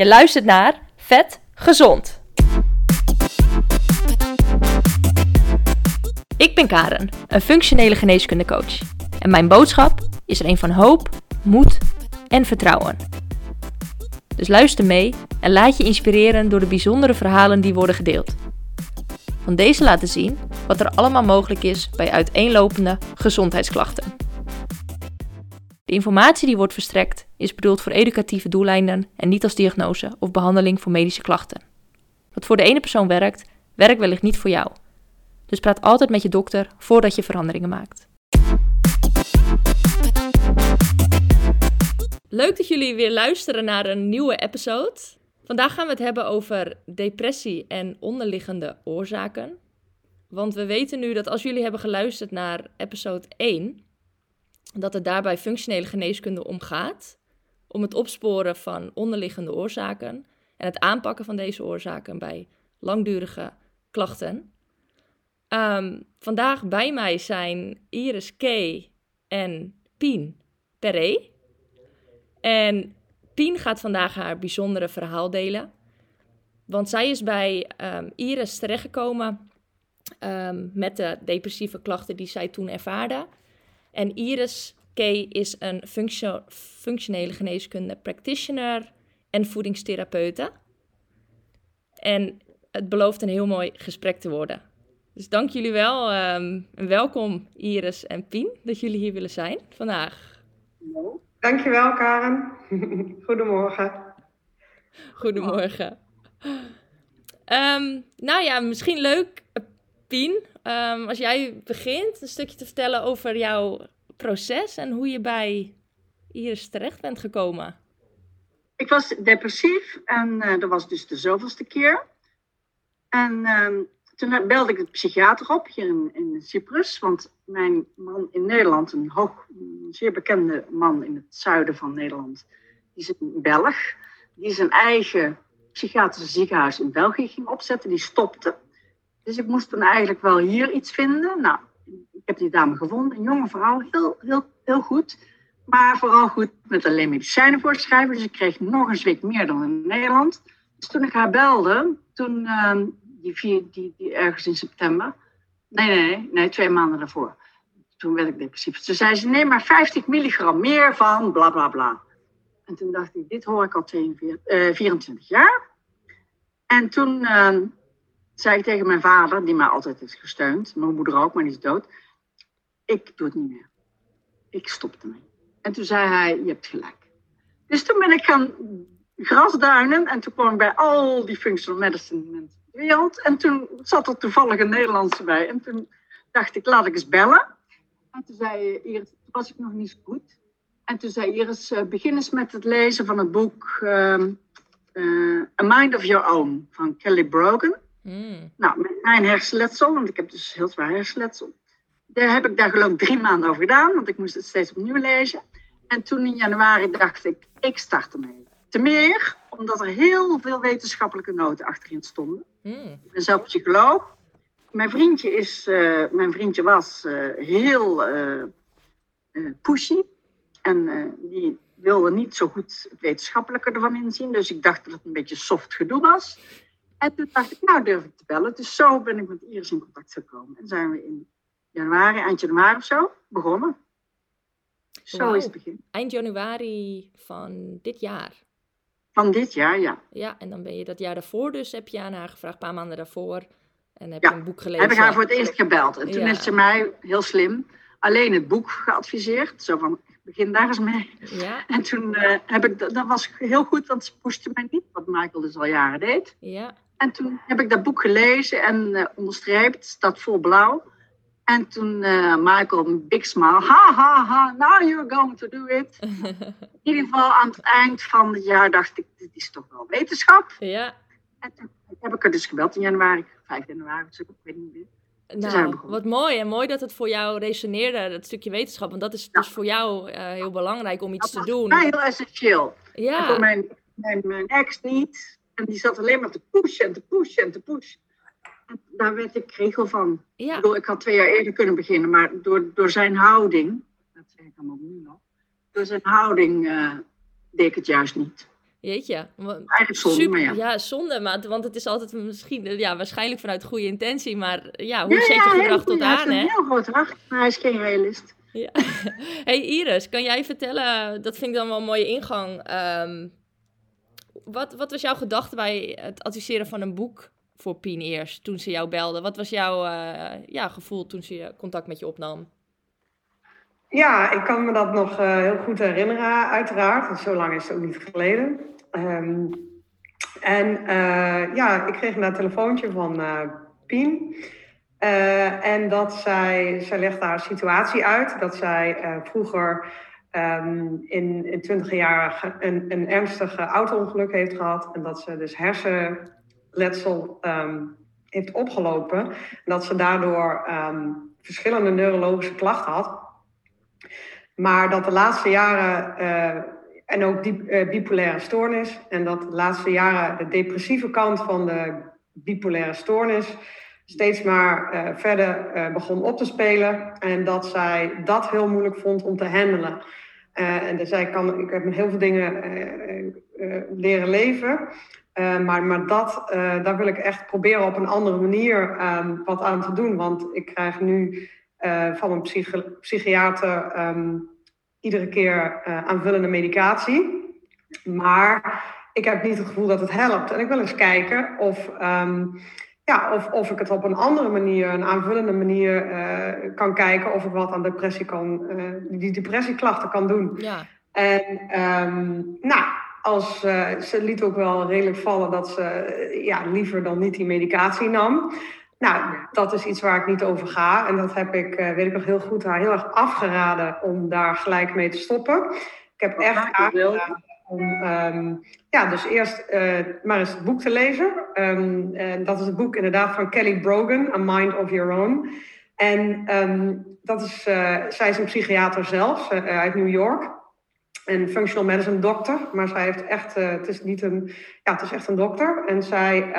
Je luistert naar Vet Gezond. Ik ben Karen, een functionele geneeskundecoach. En mijn boodschap is er een van hoop, moed en vertrouwen. Dus luister mee en laat je inspireren door de bijzondere verhalen die worden gedeeld. Van deze laten zien wat er allemaal mogelijk is bij uiteenlopende gezondheidsklachten. De informatie die wordt verstrekt is bedoeld voor educatieve doeleinden en niet als diagnose of behandeling voor medische klachten. Wat voor de ene persoon werkt, werkt wellicht niet voor jou. Dus praat altijd met je dokter voordat je veranderingen maakt. Leuk dat jullie weer luisteren naar een nieuwe episode. Vandaag gaan we het hebben over depressie en onderliggende oorzaken. Want we weten nu dat als jullie hebben geluisterd naar episode 1, dat het daarbij functionele geneeskunde om gaat. Om het opsporen van onderliggende oorzaken en het aanpakken van deze oorzaken bij langdurige klachten. Ehm, vandaag bij mij zijn Iris K. en Pien Perret. En Pien gaat vandaag haar bijzondere verhaal delen. Want zij is bij um, Iris terechtgekomen um, met de depressieve klachten die zij toen ervaarde. En Iris. Is een functio functionele geneeskunde practitioner en voedingstherapeute. En het belooft een heel mooi gesprek te worden. Dus dank jullie wel um, en welkom Iris en Pien dat jullie hier willen zijn vandaag. Dankjewel Karen. Goedemorgen. Goedemorgen. Um, nou ja, misschien leuk, Pien, um, als jij begint een stukje te vertellen over jouw proces en hoe je bij Iris terecht bent gekomen. Ik was depressief en uh, dat was dus de zoveelste keer. En uh, toen belde ik de psychiater op hier in, Cyprus, want mijn man in Nederland, een hoog, zeer bekende man in het zuiden van Nederland, die is een Belg, die zijn eigen psychiatrische ziekenhuis in België ging opzetten, die stopte. Dus ik moest toen eigenlijk wel hier iets vinden. Nou, heb die dame gevonden, een jonge vrouw, heel, heel, heel goed. Maar vooral goed met alleen medicijnen voorschrijven. Dus ik kreeg nog een week meer dan in Nederland. Dus toen ik haar belde, toen, uh, die, vier, die, die ergens in september. Nee, nee, nee, twee maanden daarvoor. Toen werd ik depressief. Toen zei ze, neem maar 50 milligram meer van bla bla bla. En toen dacht ik, dit hoor ik al 42, uh, 24 jaar. En toen uh, zei ik tegen mijn vader, die mij altijd heeft gesteund, mijn moeder ook, maar die is dood. Ik doe het niet meer. Ik stop ermee. En toen zei hij, je hebt gelijk. Dus toen ben ik gaan grasduinen en toen kwam ik bij al die functional medicine mensen in de wereld. En toen zat er toevallig een Nederlandse bij. En toen dacht ik, laat ik eens bellen. En toen zei Iris, was ik nog niet zo goed. En toen zei Iris, begin eens met het lezen van het boek uh, uh, A Mind of Your Own van Kelly Brogan. Mm. Nou, met mijn hersenletsel, want ik heb dus heel zwaar hersenletsel. Daar heb ik daar geloof ik drie maanden over gedaan, want ik moest het steeds opnieuw lezen. En toen in januari dacht ik, ik start ermee. Te meer, omdat er heel veel wetenschappelijke noten achterin stonden. Mm. Ik ben zelf psycholoog. Mijn vriendje, is, uh, mijn vriendje was uh, heel uh, pushy. En die wilde niet zo goed het wetenschappelijke ervan inzien. Dus ik dacht dat het een beetje soft gedoe was. En toen dacht ik, nou durf ik te bellen. Dus zo ben ik met Iris in contact gekomen. En zijn we in januari, eind januari of zo, begonnen. Zo wow. is het begin. Eind januari van dit jaar? Van dit jaar, ja. Ja, en dan ben je dat jaar daarvoor dus, heb je aan haar gevraagd, een paar maanden daarvoor. En heb ja, je een boek gelezen. heb ik haar voor het eerst gebeld. En toen ja. heeft ze mij, heel slim, alleen het boek geadviseerd. Zo van, begin daar eens mee. Ja. En toen uh, heb ik, dat was heel goed, want ze pushte mij niet, wat Michael dus al jaren deed. Ja. En toen heb ik dat boek gelezen en uh, onderstreept, staat vol blauw. En toen uh, Michael een big smile, ha ha ha, now you're going to do it. In ieder geval aan het eind van het jaar dacht ik, dit is toch wel wetenschap. Ja. En toen heb ik er dus gebeld in januari, 5 januari, dus ik weet niet meer. Nou, wat mooi. En mooi dat het voor jou resoneerde, dat stukje wetenschap. Want dat is ja. dus voor jou uh, heel belangrijk om iets dat te doen. Dat heel essentieel. Ja. En voor mijn, mijn, mijn ex niet. En die zat alleen maar te pushen en te pushen en te pushen. Daar werd ik regel van. Ja. Ik, bedoel, ik had twee jaar eerder kunnen beginnen, maar door, door zijn houding, dat zeg ik allemaal nu nog, door zijn houding uh, deed ik het juist niet. Jeetje. Eigenlijk zonde, maar ja. Ja, zonde, maar, want het is altijd misschien, ja, waarschijnlijk vanuit goede intentie, maar ja, hoe zet je gedrag tot aan, hè? Een heel groot gedrag, maar hij is geen realist. Ja. Hey Iris, kan jij vertellen, dat vind ik dan wel een mooie ingang, ehm, wat, wat was jouw gedachte bij het adviseren van een boek voor Pien eerst, toen ze jou belde? Wat was jouw uh, ja, gevoel toen ze contact met je opnam? Ja, ik kan me dat nog uh, heel goed herinneren, uiteraard. Want zo lang is het ook niet geleden. Um, en uh, ja, ik kreeg een telefoontje van Pien. en dat zij, zij legde haar situatie uit. Dat zij vroeger um, in, in 20 jaar een, een ernstig auto-ongeluk heeft gehad. En dat ze dus hersenletsel um, heeft opgelopen. En dat ze daardoor um, verschillende neurologische klachten had. Maar dat de laatste jaren, uh, en ook die, uh, bipolaire stoornis, en dat de laatste jaren de depressieve kant van de bipolaire stoornis steeds maar uh, verder begon op te spelen. En dat zij dat heel moeilijk vond om te handelen. en dus zij kan, ik heb heel veel dingen leren leven. Maar, maar dat, daar wil ik echt proberen op een andere manier um, wat aan te doen. Want ik krijg nu uh, van een psychi psychiater um, iedere keer aanvullende medicatie. Maar ik heb niet het gevoel dat het helpt. En ik wil eens kijken of, um, ja, of, of ik het op een andere manier, een aanvullende manier kan kijken. Of ik wat aan depressie kan, die depressieklachten kan doen. Ja. En nou, als, uh, ze liet ook wel redelijk vallen dat ze ja, liever dan niet die medicatie nam. Nou, dat is iets waar ik niet over ga. En dat heb ik, uh, weet ik nog heel goed, haar heel erg afgeraden om daar gelijk mee te stoppen. Ik heb echt aangeraden om um, ja, dus eerst uh, maar eens het boek te lezen. Um, en dat is het boek inderdaad van Kelly Brogan, A Mind of Your Own. En um, dat is, uh, zij is een psychiater zelf uit New York. Een functional medicine dokter. Maar zij heeft echt, het is niet een, ja, het is echt een dokter. En zij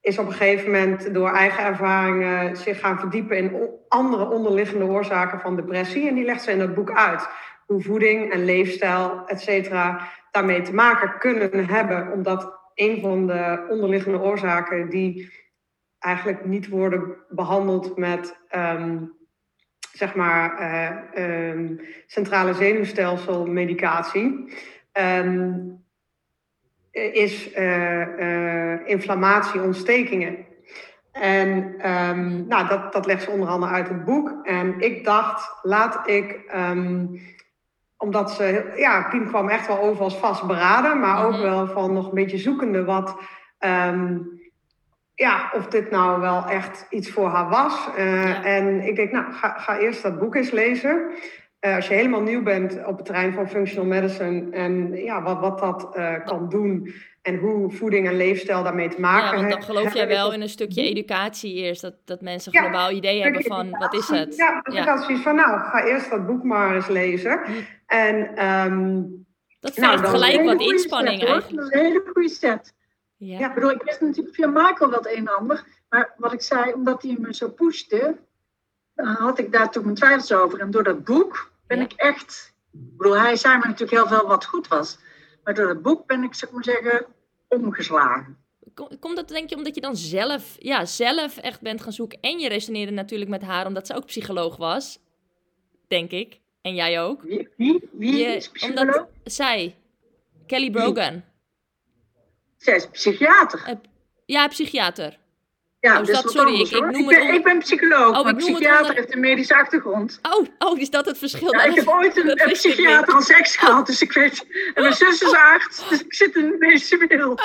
is op een gegeven moment door eigen ervaringen zich gaan verdiepen in andere onderliggende oorzaken van depressie. En die legt ze in dat boek uit. Hoe voeding en leefstijl, et cetera, daarmee te maken kunnen hebben. Omdat een van de onderliggende oorzaken die eigenlijk niet worden behandeld met um, zeg maar uh, um, centrale zenuwstelsel medicatie. Um, is uh, uh, inflammatie, ontstekingen. En um, nou, dat, dat legt ze onder andere uit het boek. En ik dacht, laat ik, um, omdat ze, ja, Pien kwam echt wel over als vastberaden, maar ook wel van nog een beetje zoekende wat, um, ja, of dit nou wel echt iets voor haar was. Uh, ja. En ik denk, nou, ga, ga eerst dat boek eens lezen. Uh, als je helemaal nieuw bent op het terrein van functional medicine en ja, wat, wat dat uh, kan doen en hoe voeding en leefstijl daarmee te maken hebben. Ja, want dan geloof jij wel in een stukje educatie eerst, dat, dat mensen een ja, globaal idee hebben van wat is het? Ja, dus ja. ik had zoiets van nou, ga eerst dat boek maar eens lezen. En, um, dat vraagt nou, gelijk wat inspanning eigenlijk. Dat is een hele goede set. Ja. ja, ik bedoel, ik wist natuurlijk via Marco wat een en ander, maar wat ik zei, omdat hij me zo pushte, had ik daar toch mijn twijfels over. En door dat boek ben ja. ik echt. Ik bedoel, hij zei me natuurlijk heel veel wat goed was. Maar door het boek ben ik, zeg maar zeggen, omgeslagen. Komt dat denk je omdat je dan zelf, ja, zelf echt bent gaan zoeken? En je resoneerde natuurlijk met haar omdat ze ook psycholoog was. Denk ik. En jij ook. Wie, wie, wie je, is psycholoog? Omdat zij, Kelly Brogan. Wie? Zij is psychiater. Uh, ja, psychiater. Ja, oh, dus dat, sorry, ik, ik, ik, ben, ik ben psycholoog, oh, maar psychiater onder... heeft een medische achtergrond. Oh, oh, is dat het verschil? Ja, ik heb ooit een, een psychiater als ex gehad, dus ik weet... En mijn zus is arts, dus ik zit in de medische wereld.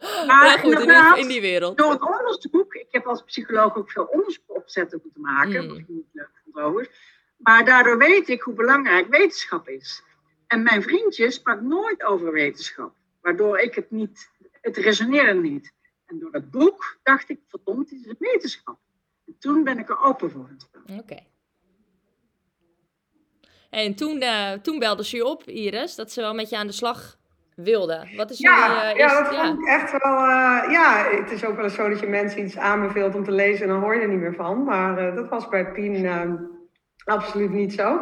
Oh. Maar ja, goed, in, in, die wereld. Door het onderzoek, ik heb als psycholoog ook veel onderzoek opzetten moeten maken, mm. niet leuk vond trouwens. Maar daardoor weet ik hoe belangrijk wetenschap is. En mijn vriendje sprak nooit over wetenschap, waardoor ik het niet... Het resoneerde niet. En door dat boek dacht ik, verdomd, het is een wetenschap. En toen ben ik er open voor. Oké. Okay. En toen, uh, toen belde ze je op, Iris, dat ze wel met je aan de slag wilde. Wat is ja, jullie, uh, ja, dat ja. vond ik echt wel... Uh, ja, het is ook wel eens zo dat je mensen iets aanbeveelt om te lezen en dan hoor je er niet meer van. Maar dat was bij Pien absoluut niet zo.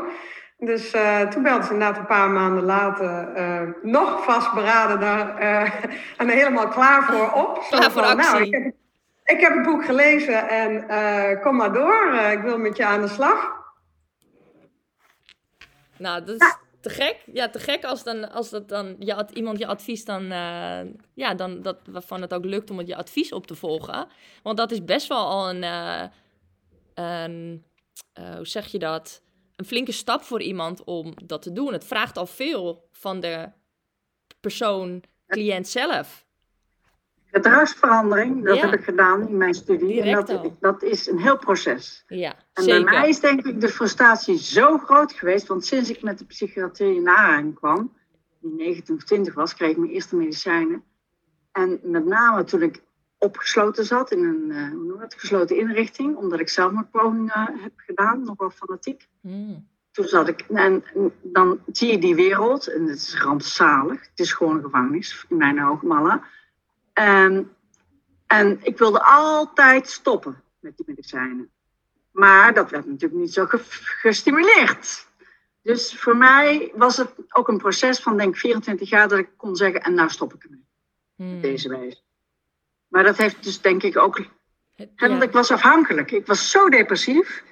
Dus uh, toen belde ze inderdaad een paar maanden later uh, nog vastberaden daar uh, en helemaal klaar voor op. Klaar voor actie. Nou, ik, heb, ik, heb, het boek gelezen en kom maar door. ik wil met je aan de slag. Nou, dat is te gek. Ja, te gek als, dan, als dat dan je, iemand je advies dan, ja, dan dat, waarvan het ook lukt om het je advies op te volgen. Want dat is best wel al een, een hoe zeg je dat? Een flinke stap voor iemand om dat te doen. Het vraagt al veel van de persoon, cliënt zelf. Gedragsverandering, dat heb ik gedaan in mijn studie. en dat, dat, is een heel proces. Ja, en bij mij is denk ik de frustratie zo groot geweest. Want sinds ik met de psychiatrie in aanraking kwam, die 19 of 20 was, kreeg ik mijn eerste medicijnen. En met name toen ik opgesloten zat in een uh, hoe noem het, gesloten inrichting, omdat ik zelfmoordpogingen heb gedaan, nogal fanatiek. Mm. Toen zat ik, en dan zie je die wereld, en het is rampzalig, het is gewoon een gevangenis, in mijn ogen, Malla. En, en ik wilde altijd stoppen met die medicijnen. Maar dat werd natuurlijk niet zo gestimuleerd. Dus voor mij was het ook een proces van denk 24 jaar dat ik kon zeggen, en nou stop ik ermee. Mm. Deze wijze. Maar dat heeft dus denk ik ook. Want ik was afhankelijk. Ik was zo depressief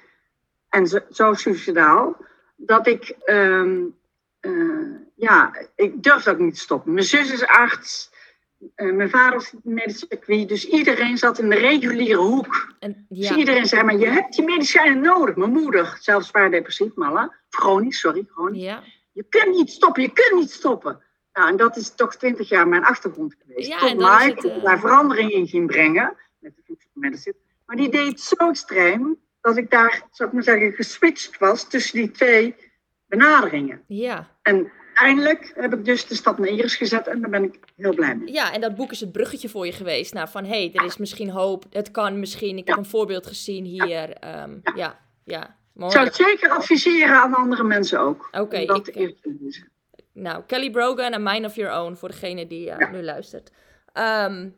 en zo, zo suicidaal dat ik. Uh, uh, ja, ik durfde ook niet te stoppen. Mijn zus is arts. Uh, mijn vader is medisch circuit. Dus iedereen zat in de reguliere hoek. En, dus iedereen zei, maar je hebt die medicijnen nodig. Mijn moeder, zelfs zwaar depressief, Malla. Chronisch, sorry, chronisch. Ja. Je kunt niet stoppen, je kunt niet stoppen. Nou, en dat is toch twintig jaar mijn achtergrond geweest. Ja, Tot Mike uh... daar verandering in ging brengen. Met de medicine. Maar die deed het zo extreem dat ik daar, zou ik maar zeggen, geswitcht was tussen die twee benaderingen. Ja. En eindelijk heb ik dus de stap naar Iris gezet en daar ben ik heel blij mee. Ja, en dat boek is het bruggetje voor je geweest. Nou, van hé, hey, er is misschien hoop, het kan misschien. Ik heb een voorbeeld gezien hier. Ja, um, ja. ja. Ik zou het zeker adviseren aan andere mensen ook. Oké. Okay, ik, nou, Kelly Brogan en Mind of Your Own voor degene die uh, nu luistert. Um,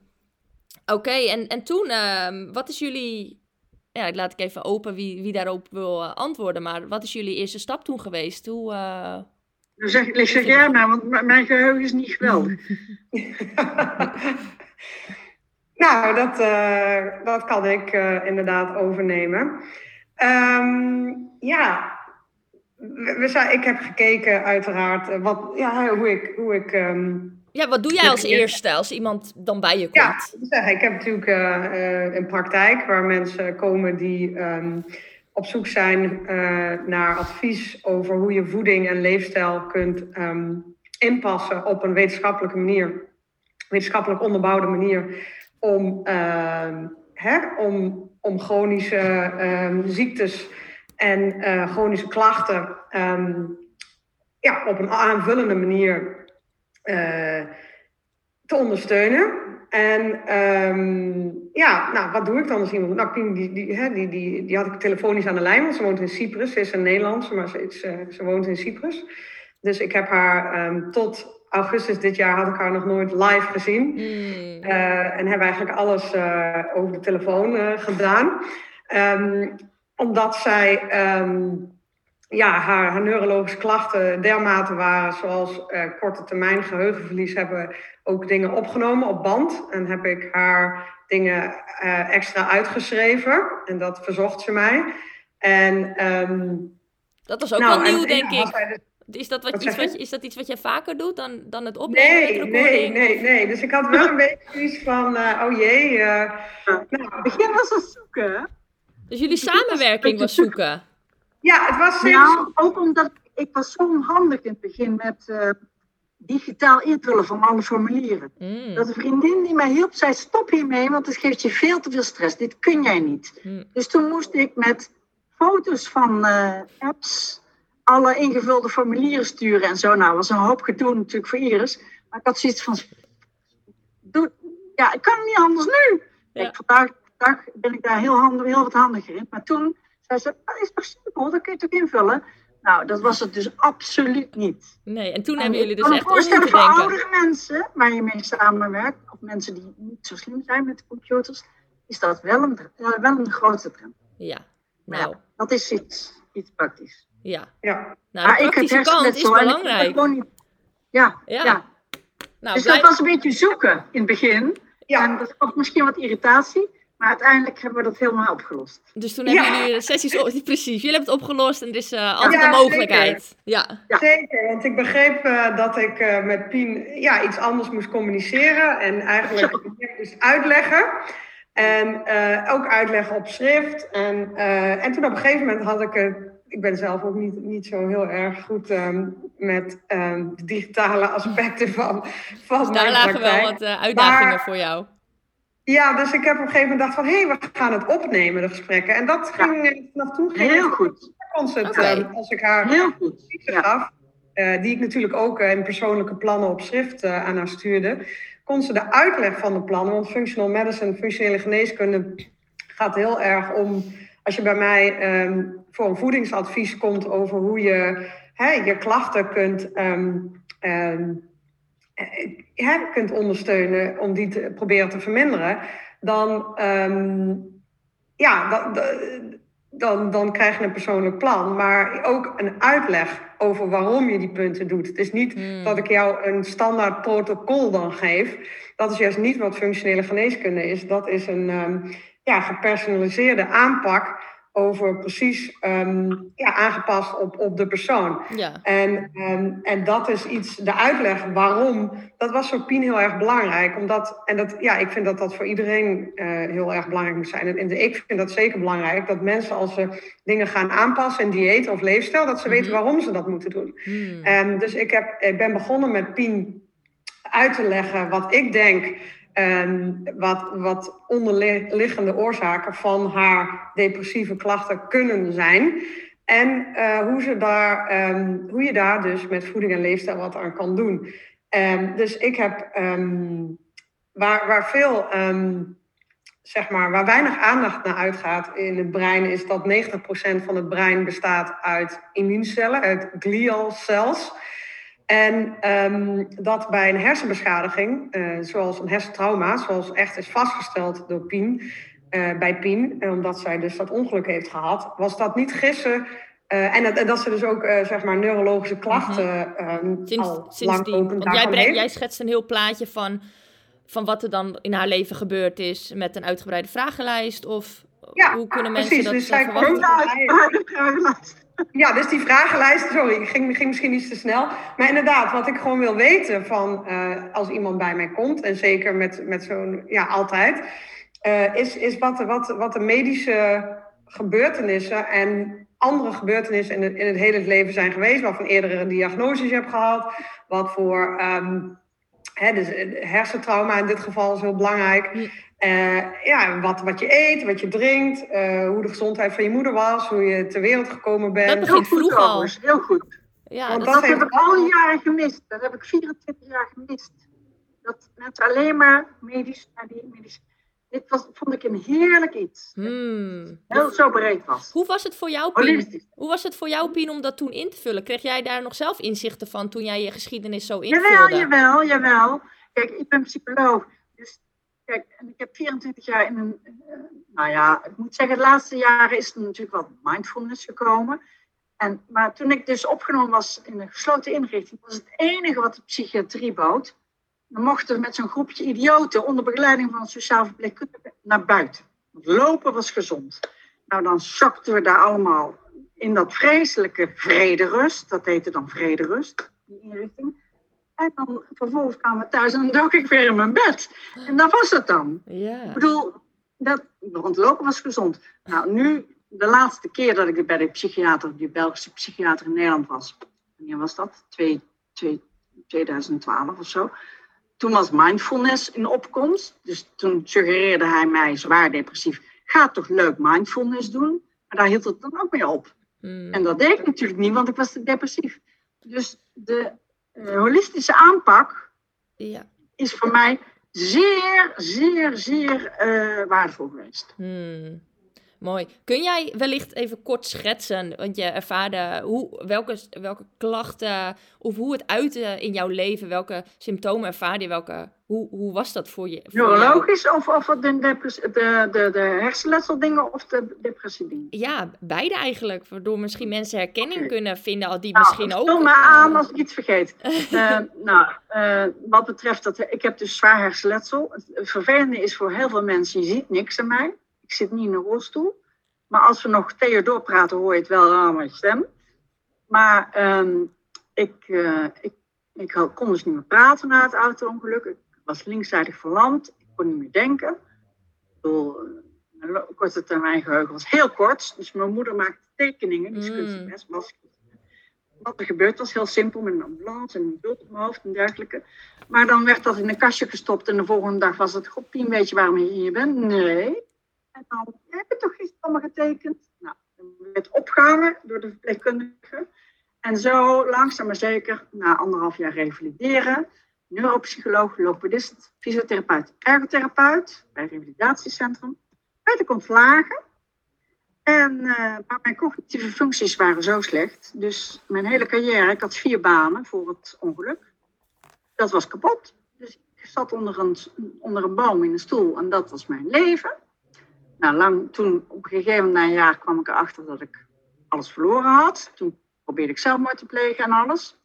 Oké, en, en toen, um, wat is jullie. Ja, ik laat ik even open wie, wie daarop wil uh, antwoorden. Maar wat is jullie eerste stap toen geweest? Hoe. Dan zeg, ik zeg jij maar, want mijn geheugen is niet geweldig. nou, dat, dat kan ik inderdaad overnemen. Um, ja, we, zijn, ik heb gekeken uiteraard uh, wat, ja, hoe ik... Hoe ik um, ja, wat doe jij als eerste als iemand dan bij je komt? Ja, ik heb natuurlijk uh, een praktijk waar mensen komen die um, op zoek zijn naar advies over hoe je voeding en leefstijl kunt um, inpassen op een wetenschappelijke manier, wetenschappelijk onderbouwde manier, om, hè, om, om chronische ziektes en chronische klachten um, ja, op een aanvullende manier uh, te ondersteunen. En um, ja, nou, wat doe ik dan als iemand? Nou, die, die, hè, die, die, die had ik telefonisch aan de lijn, want ze woont in Cyprus. Ze is een Nederlandse, maar ze, is, uh, ze woont in Cyprus. Dus ik heb haar um, tot augustus dit jaar had ik haar nog nooit live gezien. Mm. Uh, en heb eigenlijk alles uh, over de telefoon gedaan. Um, omdat zij um, ja, haar, haar, neurologische klachten dermate waren, zoals uh, korte termijn geheugenverlies, hebben ook dingen opgenomen op band. En heb ik haar dingen uh, extra uitgeschreven. En dat verzocht ze mij. En, um, dat was ook nou, wel nieuw, denk ik. Dus, is dat, wat, iets wat, is dat iets wat jij vaker doet dan, dan het opnemen? Nee, nee, nee, nee. Dus ik had wel een beetje iets van, uh, oh jee. Uh, nou, begin was het zoeken, dus jullie samenwerking was zoeken? Ja, het was... Nou, ook omdat ik was zo onhandig in het begin met uh, digitaal invullen van alle formulieren. Mm. Dat een vriendin die mij hielp zei, stop hiermee, want het geeft je veel te veel stress. Dit kun jij niet. Mm. Dus toen moest ik met foto's van uh, apps alle ingevulde formulieren sturen en zo. Nou, was een hoop gedoe natuurlijk voor Iris. Maar ik had zoiets van, doe, ja, ik kan het niet anders nu. Ja. Ik, vandaag dag ben ik daar heel, handig, heel wat handiger in. Maar toen zei ze, dat is toch simpel, dat kun je toch invullen? Nou, dat was het dus absoluut niet. Nee, en toen hebben jullie dus echt om te denken. voor oudere mensen waar je mee samenwerkt, of mensen die niet zo slim zijn met computers, is dat wel een, wel een grote trend. Ja, nou. dat is iets, iets praktisch. Ja. Ja. Nou, de Maar ik heb praktische kant is het belangrijk. niet- Ja, Ja. ja. Nou, dus blij- dat was een beetje zoeken in het begin. Ja. En dat gaf misschien wat irritatie. Maar uiteindelijk hebben we dat helemaal opgelost. Dus toen hebben Ja. jullie de sessies... op- Precies, jullie hebben het opgelost en er is eh, altijd Ja, een mogelijkheid. Ja. Ja. Zeker, want ik begreep eh, dat ik eh, met Pien ja, iets anders moest communiceren en eigenlijk moest uitleggen. En eh, ook uitleggen op schrift. En, eh, en toen op een gegeven moment had ik het. Ik ben zelf ook niet, niet zo heel erg goed ehm, met ehm, de digitale aspecten van, van Dus daar mijn lagen wel praktijk. wat eh, uitdagingen Maar- voor jou. Ja, dus ik heb op een gegeven moment gedacht van, hé, hey, we gaan het opnemen, de gesprekken. En dat ging, eh, vanaf toen ging Heel goed. het, eh, als ik haar Heel goed. Ja. gaf, eh, die ik natuurlijk ook in persoonlijke plannen op schrift aan haar stuurde, kon ze de uitleg van de plannen, want functional medicine, functionele geneeskunde, gaat heel erg om, als je bij mij ehm, voor een voedingsadvies komt over hoe je hè, je klachten kunt, ehm, ehm, eh, kunt ondersteunen om die te proberen te verminderen, dan, ehm, ja, dan, dan, dan krijg je een persoonlijk plan, maar ook een uitleg over waarom je die punten doet. Het is niet Hmm. dat ik jou een standaard protocol dan geef. Dat is juist niet wat functionele geneeskunde is. Dat is een ehm, ja, gepersonaliseerde aanpak over precies ehm, ja, aangepast op, op de persoon. Ja. En, en, en dat is iets, de uitleg waarom, dat was voor Pien heel erg belangrijk. Omdat, en dat, ja, ik vind dat dat voor iedereen eh, heel erg belangrijk moet zijn. En, en ik vind dat zeker belangrijk, dat mensen als ze dingen gaan aanpassen, in dieet of leefstijl, dat ze weten Mhm. waarom ze dat moeten doen. En dus ik, heb, ik ben begonnen met Pien uit te leggen wat ik denk. Ehm, wat, wat onderliggende oorzaken van haar depressieve klachten kunnen zijn. En eh, hoe, ze daar, ehm, hoe je daar dus met voeding en leefstijl wat aan kan doen. Ehm, dus ik heb waar, waar veel, zeg maar, waar weinig aandacht naar uitgaat in het brein, is dat 90% van het brein bestaat uit immuuncellen, uit glial cells. En ehm, dat bij een hersenbeschadiging, eh, zoals een hersentrauma, zoals echt is vastgesteld door Pien, eh, bij Pien, en omdat zij dus dat ongeluk heeft gehad, was dat niet gissen. eh, en, dat, en dat ze dus ook eh, zeg maar neurologische klachten ehm, Sinds, al lang sindsdien. Want jij, brengt, jij schetst een heel plaatje van, van wat er dan in haar leven gebeurd is met een uitgebreide vragenlijst. Of Ja, hoe kunnen mensen precies. dat Dus eh, zij verwachten? Ja, dus die vragenlijst, sorry, ging, ging misschien iets te snel. Maar inderdaad, wat ik gewoon wil weten van eh, als iemand bij mij komt, en zeker met, met zo'n, ja, altijd, eh, is, is wat, wat, wat de medische gebeurtenissen en andere gebeurtenissen in het, in het hele leven zijn geweest, waarvan eerdere diagnoses je hebt gehad, wat voor ehm, hè, dus eh, hersentrauma in dit geval is heel belangrijk. Eh, ja, wat, wat je eet, wat je drinkt, eh, hoe de gezondheid van je moeder was, hoe je ter wereld gekomen bent. Dat Heel begint goed vroeg al. heel goed. Ja, Want dat, heb ik al jaren gemist. Dat heb ik 24 jaar gemist. Dat mensen alleen maar medisch naar die medisch. Dit was, vond ik een heerlijk iets. Hmm. Heel zo breed was. Hoe was het voor jou, Pien? Hoe was het voor jou, Pien, om dat toen in te vullen? Kreeg jij daar nog zelf inzichten van toen jij je geschiedenis zo Jawel, invulde? jawel, jawel. Kijk, ik ben psycholoog. Kijk, en ik heb 24 jaar in een. eh, nou ja, ik moet zeggen, de laatste jaren is er natuurlijk wat mindfulness gekomen. En, maar toen ik dus opgenomen was in een gesloten inrichting, was het enige wat de psychiatrie bood. Dan mochten we met zo'n groepje idioten onder begeleiding van een sociaal verpleegkundige naar buiten. Want lopen was gezond. Nou, dan zakten we daar allemaal in dat vreselijke vrederust. Dat heette dan vrederust, die inrichting. En dan vervolgens kwamen we thuis en dan dook ik weer in mijn bed. En dat was het dan. Ja. Ik bedoel, dat, want lopen was gezond. Nou, nu, de laatste keer dat ik bij de psychiater, die Belgische psychiater in Nederland was. Wanneer was dat? Twee, twee, 2012 of zo. Toen was mindfulness in opkomst. Dus toen suggereerde hij mij, zwaar depressief, ga toch leuk mindfulness doen. Maar daar hield het dan ook mee op. Hmm. En dat deed ik natuurlijk niet, want ik was te depressief. Dus de holistische aanpak Ja. is voor mij zeer, zeer, zeer eh, waardevol geweest. Hmm. Mooi. Kun jij wellicht even kort schetsen, want je ervaarde hoe, welke, welke klachten of hoe het uitte in jouw leven, welke symptomen ervaarde je, welke, hoe, hoe was dat voor je? Voor Neurologisch of, of de, de, de, de hersenletsel of de depressie Ja, beide eigenlijk, waardoor misschien mensen herkenning kunnen vinden, die nou, misschien ook... Vul me aan als ik iets vergeet. uh, nou, uh, wat betreft dat, ik heb dus zwaar hersenletsel. Het vervelende is voor heel veel mensen, je ziet niks aan mij. Ik zit niet in een rolstoel. Maar als we nog uur doorpraten, hoor je het wel aan mijn stem. Maar ehm, ik, uh, ik, ik kon dus niet meer praten na het auto-ongeluk. Ik was linkszijdig verlamd. Ik kon niet meer denken. Mijn korte termijn geheugen was heel kort. Dus mijn moeder maakte tekeningen, die kunstenares mm. was. Wat er gebeurd was, heel simpel, met een ambulance en een bult op mijn hoofd en dergelijke. Maar dan werd dat in een kastje gestopt en de volgende dag was het, goppie, weet je waarom je hier bent? Nee. Dan heb je toch gisteren allemaal getekend. Nou, werd opgehangen door de verpleegkundige. En zo langzaam maar zeker, na anderhalf jaar revalideren, neuropsycholoog, logopedist, fysiotherapeut, ergotherapeut bij het revalidatiecentrum, werd ik ontslagen. En, uh, maar mijn cognitieve functies waren zo slecht. Dus mijn hele carrière, ik had vier banen voor het ongeluk. Dat was kapot. Dus ik zat onder een, onder een boom in een stoel en dat was mijn leven. Nou, lang, toen op een gegeven moment, na een jaar, kwam ik erachter dat ik alles verloren had. Toen probeerde ik zelfmoord te plegen en alles.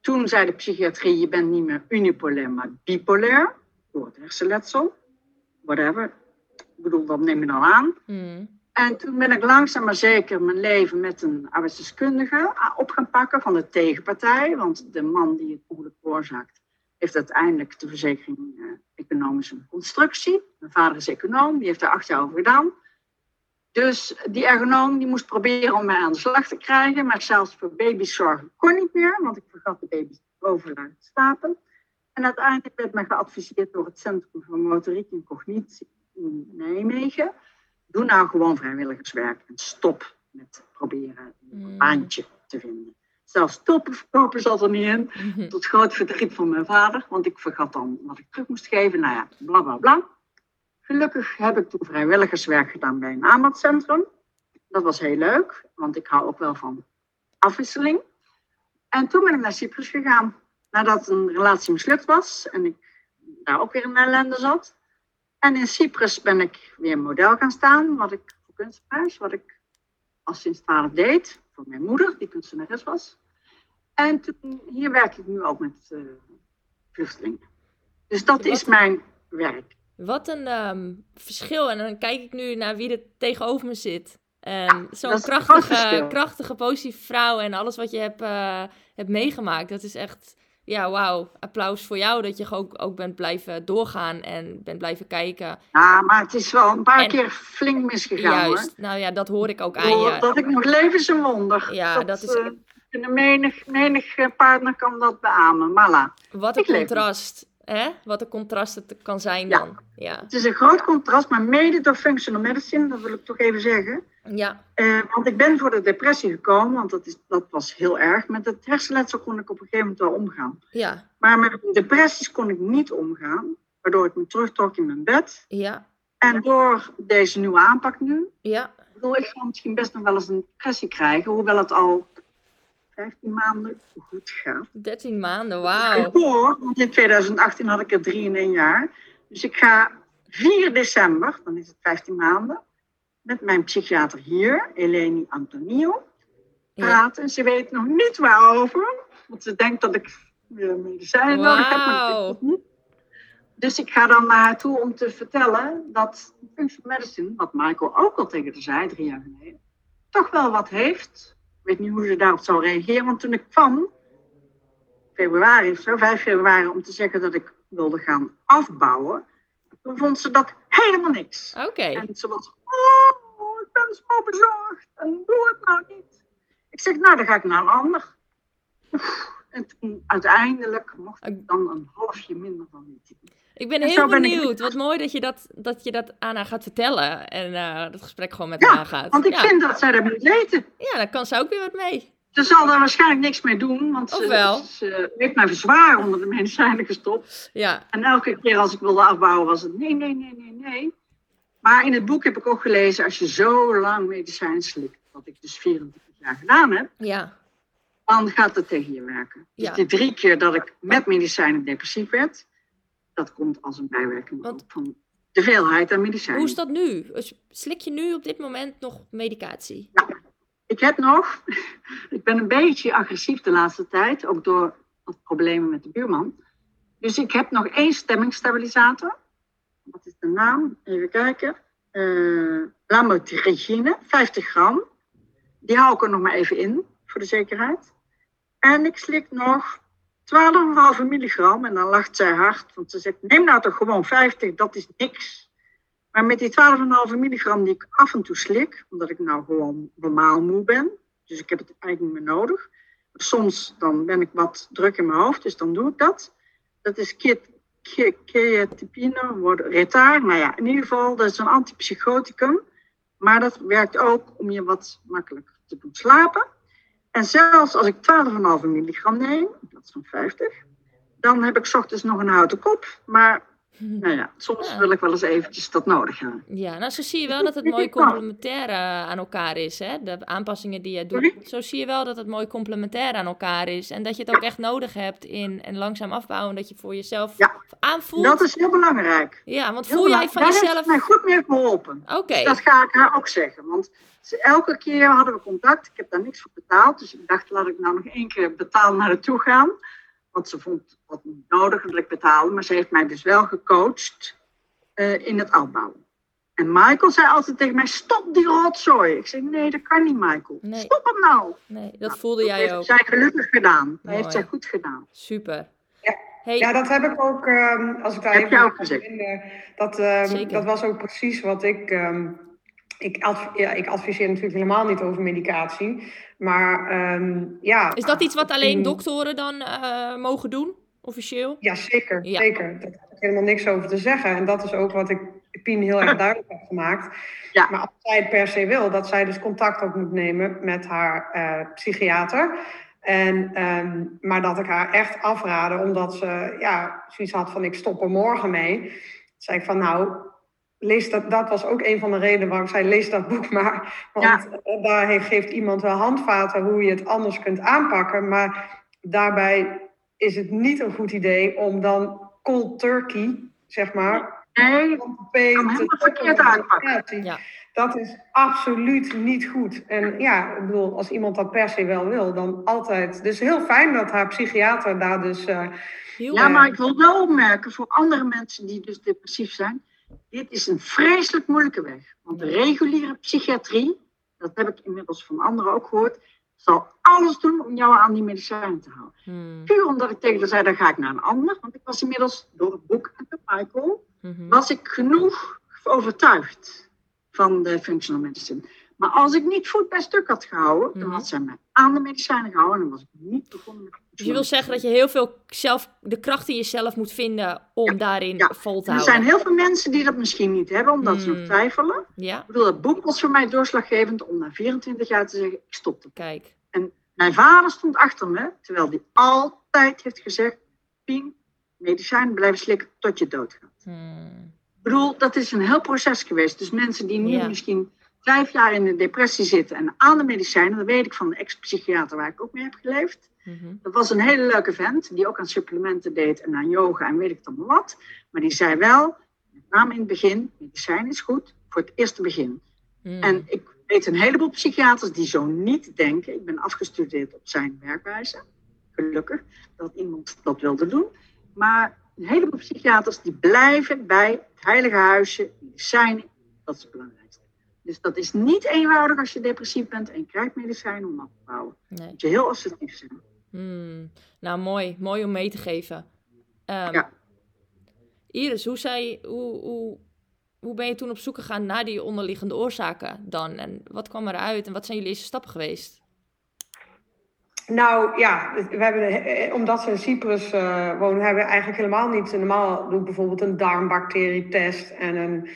Toen zei de psychiatrie, je bent niet meer unipolair, maar bipolair. Door het hersenletsel. Whatever. Ik bedoel, dat neem je dan aan. Hmm. En toen ben ik langzaam maar zeker mijn leven met een arbeidsdeskundige op gaan pakken van de tegenpartij. Want de man die het ongeluk veroorzaakt, heeft uiteindelijk de verzekering uh, economische constructie. Mijn vader is econoom, die heeft daar acht jaar over gedaan. Dus die ergonoom die moest proberen om mij aan de slag te krijgen. Maar zelfs voor baby's zorgen kon niet meer, want ik vergat de baby's boven te slapen. En uiteindelijk werd mij geadviseerd door het Centrum voor Motoriek en Cognitie in Nijmegen. Doe nou gewoon vrijwilligerswerk en stop met proberen een mm. baantje te vinden. Zelfs stoppen verkopen zat er niet in. Mhm. Tot groot verdriet van mijn vader, want ik vergat dan wat ik terug moest geven. Nou ja, bla bla bla. Gelukkig heb ik toen vrijwilligerswerk gedaan bij een aanbodcentrum. Dat was heel leuk, want ik hou ook wel van afwisseling. En toen ben ik naar Cyprus gegaan. Nadat een relatie mislukt was en ik daar ook weer in ellende zat. En in Cyprus ben ik weer model gaan staan, wat ik voor kunstenaars, wat ik al sinds 12 deed, voor mijn moeder, die kunstenares was. En toen, hier werk ik nu ook met uh, vluchtelingen. Dus dat is mijn werk. Wat een ehm, verschil. En dan kijk ik nu naar wie er tegenover me zit. En zo'n krachtige, krachtige, positieve vrouw en alles wat je hebt, uh, hebt meegemaakt. Dat is echt, ja, wauw. Applaus voor jou dat je ook, ook bent blijven doorgaan en bent blijven kijken. Ja, maar het is wel een paar keer flink misgegaan Juist, nou ja, dat hoor ik ook aan je. Dat ik nog wonder. Ja, dat, dat is... Uh, menig, menig partner kan dat beamen, Mala. Wat een contrast hè, wat de contrast het kan zijn dan. Ja. Het is een groot contrast, maar mede door functional medicine, dat wil ik toch even zeggen. Ja. Uh, want ik ben voor de depressie gekomen, want dat, is, dat was heel erg. Met het hersenletsel kon ik op een gegeven moment wel omgaan. Ja. Maar met depressies kon ik niet omgaan, waardoor ik me terugtrok in mijn bed. Ja. En door deze nieuwe aanpak nu, ja. ik bedoel, ik misschien best nog wel eens een depressie krijgen, hoewel het al 15 maanden goed gaat. 13 maanden, wauw. Voor, want in 2018 had ik er drie in één jaar. Dus ik ga 4 december, dan is het 15 maanden, met mijn psychiater hier, Eleni Antonio, praten. En ze weet nog niet waarover, want ze denkt dat ik medicijnen wow. nodig heb, maar ik niet. Dus ik ga dan naar haar toe om te vertellen dat functional medicine, wat Michael ook al tegen haar zei drie jaar geleden, toch wel wat heeft weet niet hoe ze daarop zou reageren. Want toen ik kwam, februari of zo, 5 februari, om te zeggen dat ik wilde gaan afbouwen, toen vond ze dat helemaal niks. Oké. En ze was, oh, ik ben zo bezorgd en doe het nou niet. Ik zeg, nou, dan ga ik naar een ander. En toen uiteindelijk mocht ik dan een halfje minder van die ik ben heel benieuwd. Wat mooi dat je dat, dat je dat aan haar gaat vertellen. En uh, dat gesprek gewoon met haar gaat. Want ik vind dat zij dat moet weten. Ja, dan kan ze ook weer wat mee. Ze zal daar waarschijnlijk niks mee doen. Want ze, ze, heeft mij verzwaar onder de medicijnen gestopt. Ja. En elke keer als ik wilde afbouwen was het nee, nee, nee, nee, nee. Maar in het boek heb ik ook gelezen, als je zo lang medicijnen slikt, wat ik dus 24 jaar gedaan heb, Ja. dan gaat het tegen je werken. Dus die drie keer dat ik met medicijnen depressief werd, dat komt als een bijwerking Want- van de veelheid aan medicijnen. Hoe is dat nu? Slik je nu op dit moment nog medicatie? Ik heb nog, ik ben een beetje agressief de laatste tijd, ook door wat problemen met de buurman. Dus ik heb nog één stemmingsstabilisator. Wat is de naam? Even kijken. Eh lamotrigine, 50 gram. Die hou ik er nog maar even in, voor de zekerheid. En ik slik nog 12,5 milligram. En dan lacht zij hard, want ze zegt, neem nou toch gewoon 50, dat is niks. Maar met die 12,5 milligram die ik af en toe slik, omdat ik nou gewoon normaal moe ben, dus ik heb het eigenlijk niet meer nodig. Soms dan ben ik wat druk in mijn hoofd, dus dan doe ik dat. Dat is keatipine, retard. Nou ja, in ieder geval, dat is een antipsychoticum. Maar dat werkt ook om je wat makkelijker te doen slapen. En zelfs als ik 12,5 milligram neem, in plaats van 50, dan heb ik ochtends nog een houten kop. Maar nou ja, soms Ja. wil ik wel eens eventjes dat nodig hebben. Ja, nou zo zie je wel dat het mooi complementair eh, aan elkaar is, hè? De aanpassingen die je doet. Zo zie je wel dat het mooi complementair aan elkaar is. En dat je het ook echt nodig hebt in en langzaam afbouwen. Dat je voor jezelf Ja. aanvoelt. Dat is heel belangrijk. Ja, want Heel voel jij van Daar heeft jezelf... het mij goed mee geholpen. Oké. Dus dat ga ik haar ook zeggen. Want elke keer hadden we contact. Ik heb daar niks voor betaald. Dus ik dacht, laat ik nou nog één keer betaald naar haar toe gaan. Want ze vond wat niet nodig dat ik betaalde. Maar ze heeft mij dus wel gecoacht eh, in het afbouwen. En Michael zei altijd tegen mij, stop die rotzooi. Ik zei, nee, dat kan niet, Michael. Nee. Stop hem nou. Nee, dat Nou, voelde dat jij heeft ook. zij gelukkig gedaan. Dat heeft zij goed gedaan. Super. Ja. Hey, Ja, dat heb ik ook, ehm, als ik daar Heb even op gezegd? in, dat, ehm, dat was ook precies wat ik. ehm, ik, adv- ja, ik adviseer natuurlijk helemaal niet over medicatie. Maar ehm, ja. is dat iets wat alleen in- doktoren dan eh, mogen doen, officieel? Ja, zeker. Ja. zeker. Daar heb ik helemaal niks over te zeggen. En dat is ook wat ik Pien heel erg duidelijk heb gemaakt. Ja. Maar als zij het per se wil, dat zij dus contact ook moet nemen met haar eh, psychiater. En, ehm, maar dat ik haar echt afraden, omdat ze ja, zoiets had van ik stop er morgen mee. Zei ik van nou, lees dat, dat was ook een van de redenen waarom ik zei lees dat boek maar. Want eh, daar heeft, geeft iemand wel handvaten hoe je het anders kunt aanpakken. Maar daarbij is het niet een goed idee om dan cold turkey, zeg maar, Nee, te verkeerd aanpakken. Ja. Dat is absoluut niet goed. En ja, ik bedoel, als iemand dat per se wel wil, dan altijd. Dus heel fijn dat haar psychiater daar dus. eh, Heel Ja, maar ik wil wel opmerken voor andere mensen die dus depressief zijn. Dit is een vreselijk moeilijke weg. Want de reguliere psychiatrie, dat heb ik inmiddels van anderen ook gehoord, zal alles doen om jou aan die medicijnen te houden. Hmm, Puur omdat ik tegen haar zei, dan ga ik naar een ander. Want ik was inmiddels door het boek en door Michael, mhm. was ik genoeg overtuigd van de functional medicine. Maar als ik niet voet bij stuk had gehouden, dan Mhm. had zij mij aan de medicijnen gehouden en dan was ik niet begonnen met Dus je wil zeggen dat je heel veel zelf, de kracht in jezelf moet vinden om Ja, daarin ja. vol te En er houden. zijn heel veel mensen die dat misschien niet hebben, omdat ze nog twijfelen. Ja, Ik bedoel, het boek was voor mij doorslaggevend om na 24 jaar te zeggen, ik stop het. kijk. Mijn vader stond achter me, terwijl hij altijd heeft gezegd, Pien, medicijnen blijven slikken tot je doodgaat. Hmm, Ik bedoel, dat is een heel proces geweest. Dus mensen die nu misschien vijf jaar in de depressie zitten en aan de medicijnen, dat weet ik van de ex-psychiater waar ik ook mee heb geleefd. mhm. Dat was een hele leuke vent, die ook aan supplementen deed en aan yoga en weet ik dan wat. Maar die zei wel, met name in het begin, medicijn is goed voor het eerste begin. Hmm. En ik weet een heleboel psychiaters die zo niet denken. Ik ben afgestudeerd op zijn werkwijze. Gelukkig dat iemand dat wilde doen. Maar een heleboel psychiaters die blijven bij het heilige huisje, medicijnen, dat is het belangrijkste. Dus dat is niet eenvoudig als je depressief bent en krijgt medicijnen om af te bouwen. Nee. moet je heel assertief zijn. Hmm. Nou, mooi. Mooi om mee te geven. Ehm, Ja. Iris, hoe, zei, hoe, hoe, hoe ben je toen op zoek gegaan naar die onderliggende oorzaken dan? En wat kwam eruit en wat zijn jullie eerste stappen geweest? Nou ja, we hebben, eh, omdat ze in Cyprus eh, wonen, hebben we eigenlijk helemaal niet. Normaal doe ik bijvoorbeeld een darmbacterietest en een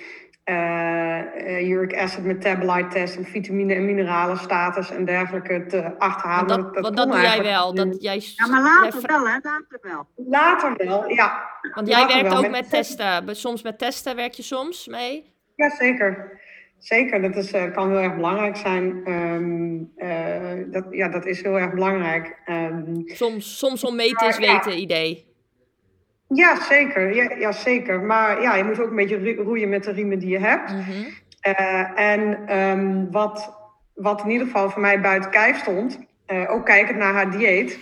eh, eh, uric acid metabolite test, een vitamine en mineralen status en dergelijke te achterhalen. Want dat, want dat doe jij wel. Dat jij, Ja, maar jij later wel, hè? Later wel. Later wel, ja. Want jij later werkt ook met met testen. Soms met testen werk je soms mee. Ja, zeker. Zeker, dat is, uh, kan heel erg belangrijk zijn. Um, uh, dat, ja, dat is heel erg belangrijk. Um, soms, soms om mee te weten idee. Ja, zeker. Ja, ja, zeker. Maar ja, je moet ook een beetje roeien met de riemen die je hebt. Mm -hmm. uh, en um, wat, wat in ieder geval voor mij buiten kijf stond, ook kijkend naar haar dieet,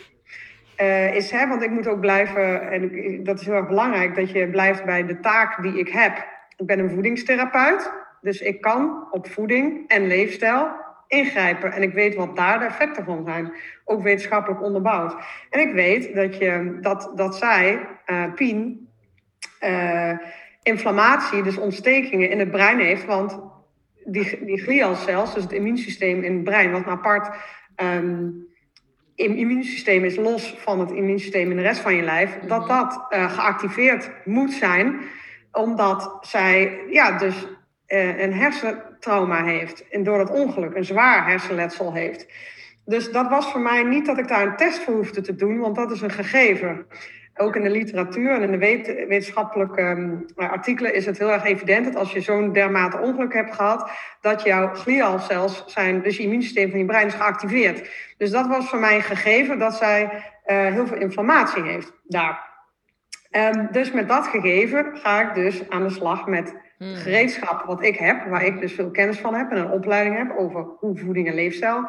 is, hè, want ik moet ook blijven, en dat is heel erg belangrijk, dat je blijft bij de taak die ik heb. Ik ben een voedingstherapeut. Dus ik kan op voeding en leefstijl ingrijpen. En ik weet wat daar de effecten van zijn. Ook wetenschappelijk onderbouwd. En ik weet dat, je, dat, dat zij, uh, Pien, uh, inflammatie, dus ontstekingen in het brein heeft. Want die, die glialcels, dus het immuunsysteem in het brein, wat een apart um, immuunsysteem is, los van het immuunsysteem in de rest van je lijf, dat mhm. dat uh, geactiveerd moet zijn omdat zij ja, dus een hersentrauma heeft. En door dat ongeluk een zwaar hersenletsel heeft. Dus dat was voor mij niet dat ik daar een test voor hoefde te doen, want dat is een gegeven. Ook in de literatuur en in de wetenschappelijke um, artikelen is het heel erg evident dat als je zo'n dermate ongeluk hebt gehad, dat jouw glialcels zijn, dus je immuunsysteem van je brein is geactiveerd. Dus dat was voor mij een gegeven dat zij uh, heel veel inflammatie heeft daar. Um, dus met dat gegeven ga ik dus aan de slag met Hmm. gereedschap wat ik heb, waar ik dus veel kennis van heb en een opleiding heb over hoe voeding en leefstijl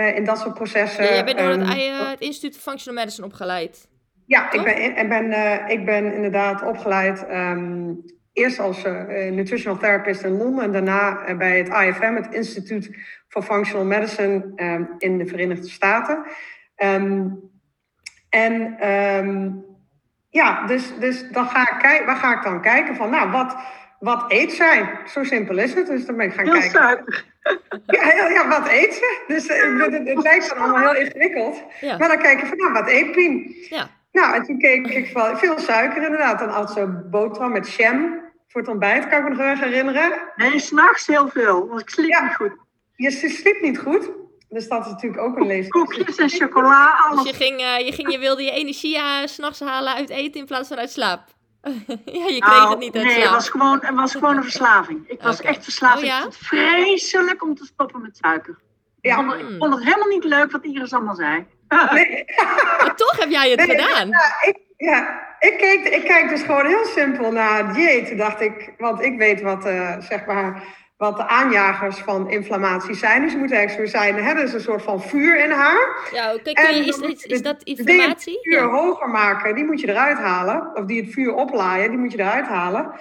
uh, in dat soort processen. Ja, jij bent door het, um, het Instituut of Functional Medicine opgeleid. Ja, ik ben, ik, ben, uh, ik ben inderdaad opgeleid um, eerst als uh, nutritional therapist in Londen en daarna bij het IFM, het Instituut for Functional Medicine um, in de Verenigde Staten. En ja, dus, dus dan ga ik, waar ga ik dan kijken van, nou, wat, wat eet zij? Zo simpel is het. Dus dan ben ik gaan heel kijken. Suiker. Ja, ja, wat eet ze? Dus uh, het, het, lijkt dan allemaal heel ingewikkeld. Ja. Maar dan kijk je van, nou, wat eet Pien? Ja. Nou, en toen keek ik van, veel suiker inderdaad. Dan had ze boterham met jam voor het ontbijt, kan ik me nog erg herinneren. Nee, s'nachts heel veel, want ik sliep ja. niet goed. Je sliep niet goed? Dus dat is natuurlijk ook een leeftijd. Koekjes en chocola, alles. Dus je, ging, uh, je, ging, je wilde je energie uh, s'nachts halen uit eten in plaats van uit slaap? ja, je kreeg nou, het niet uit Nee, het was, gewoon, het was gewoon een verslaving. Ik was okay. echt verslaafd. Oh, ja? Ik vond het vreselijk om te stoppen met suiker. Ja. Ik, vond, ik vond het helemaal niet leuk wat Iris allemaal zei. Nee. maar toch heb jij het nee, gedaan. Ja, ik, ja, ik, keek, ik kijk dus gewoon heel simpel naar dieet. dacht ik, want ik weet wat, uh, zeg maar wat de aanjagers van inflammatie zijn. Dus je moet eigenlijk zo zijn, hè, er is een soort van vuur in haar. Ja, oké, okay, is, is, is, dat inflammatie? Die het vuur ja. hoger maken, die moet je eruit halen. Of die het vuur oplaaien, die moet je eruit halen.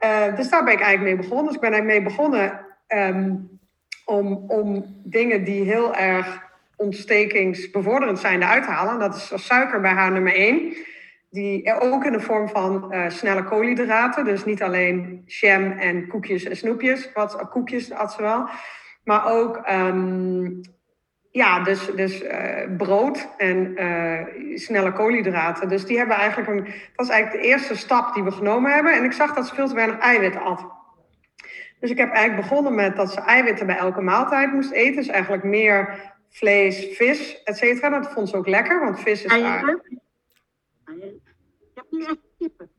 Uh, dus daar ben ik eigenlijk mee begonnen. Dus ik ben eigenlijk mee begonnen um, om, om dingen die heel erg ontstekingsbevorderend zijn eruit te halen. Dat is suiker bij haar nummer één die ook in de vorm van uh, snelle koolhydraten. Dus niet alleen jam en koekjes en snoepjes, wat uh, koekjes had ze wel. Maar ook um, ja, dus, dus uh, brood en snelle koolhydraten. Dus die hebben eigenlijk een. Dat is eigenlijk de eerste stap die we genomen hebben. En ik zag dat ze veel te weinig eiwit at. Dus ik heb eigenlijk begonnen met dat ze eiwitten bij elke maaltijd moest eten. Dus eigenlijk meer vlees, vis, et cetera. Dat vond ze ook lekker, want vis is. Heb nu echt kippen.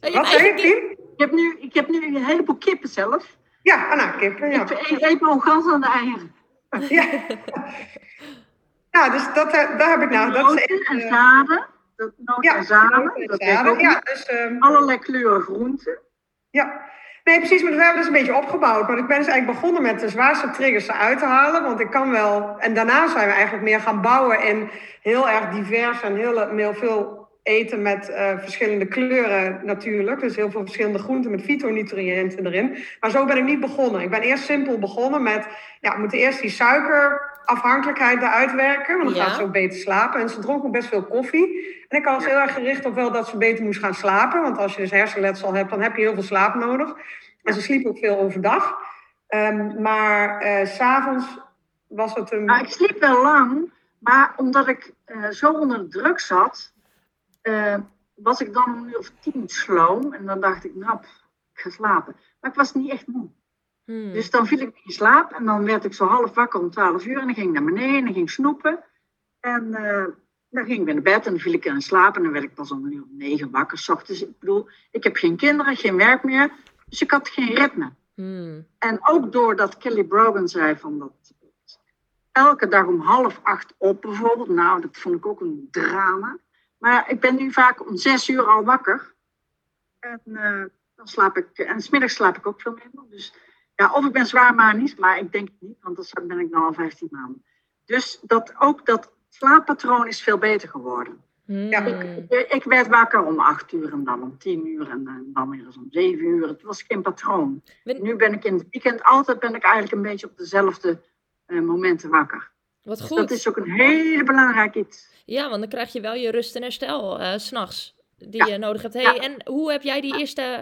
Wat zei je, Kim? Ik heb, nu, ik heb nu een heleboel kippen zelf. Ja, nou, kippen, ja. Ik eet gans aan de eieren. Ja. ja, dus dat, eh, daar heb ik nou... Dat is en zaden. Dat noten ja, en zaden. Dat zaden. Ja, dus, um, allerlei kleuren groenten. Ja, Nee, precies, maar we hebben dus een beetje opgebouwd. Maar ik ben dus eigenlijk begonnen met de zwaarste triggers eruit te halen. Want ik kan wel... En daarna zijn we eigenlijk meer gaan bouwen in heel erg divers en heel, heel veel eten met uh, verschillende kleuren natuurlijk. Dus heel veel verschillende groenten met fytonutriënten erin. Maar zo ben ik niet begonnen. Ik ben eerst simpel begonnen met... Ja, we moeten eerst die suikerafhankelijkheid eruit werken. Want dan ja. gaat ze ook beter slapen. En ze dronk ook best veel koffie. En ik was heel erg gericht op wel dat ze beter moest gaan slapen. Want als je dus hersenletsel hebt, dan heb je heel veel slaap nodig. En ze sliep ook veel overdag. Um, maar uh, s'avonds was het een... Nou, ik sliep wel lang. Maar omdat ik uh, zo onder de druk zat uh, was ik dan om een uur of tien sloom. En dan dacht ik, nou, ik ga slapen. Maar ik was niet echt moe. Hmm. Dus dan viel ik in slaap en dan werd ik zo half wakker om twaalf uur. En dan ging ik naar beneden en ging snoepen. En uh, dan ging ik weer naar bed en dan viel ik in slaap. En dan werd ik pas om een uur of negen wakker. S ochtends. Ik bedoel, ik heb geen kinderen, geen werk meer. Dus ik had geen ritme. Hmm. En ook doordat Kelly Brogan zei van dat elke dag om half acht op bijvoorbeeld. Nou, dat vond ik ook een drama. Maar ik ben nu vaak om zes uur al wakker. En uh, dan slaap ik, en smiddags slaap ik ook veel minder. Dus ja, of ik ben zwaar manisch, maar ik denk het niet, want dan ben ik dan al 15 maanden. Dus dat, ook dat slaappatroon is veel beter geworden. Hmm. Ja, ik, ik, werd wakker om acht uur en dan om tien uur en dan weer eens om zeven uur. Het was geen patroon. Nu ben ik in het weekend altijd ben ik eigenlijk een beetje op dezelfde eh, momenten wakker. Wat goed. dat is ook een hele belangrijk iets. Ja, want dan krijg je wel je rust en herstel eh, s s'nachts. Die Ja. je nodig hebt. Hey, Ja. En hoe heb jij die eerste...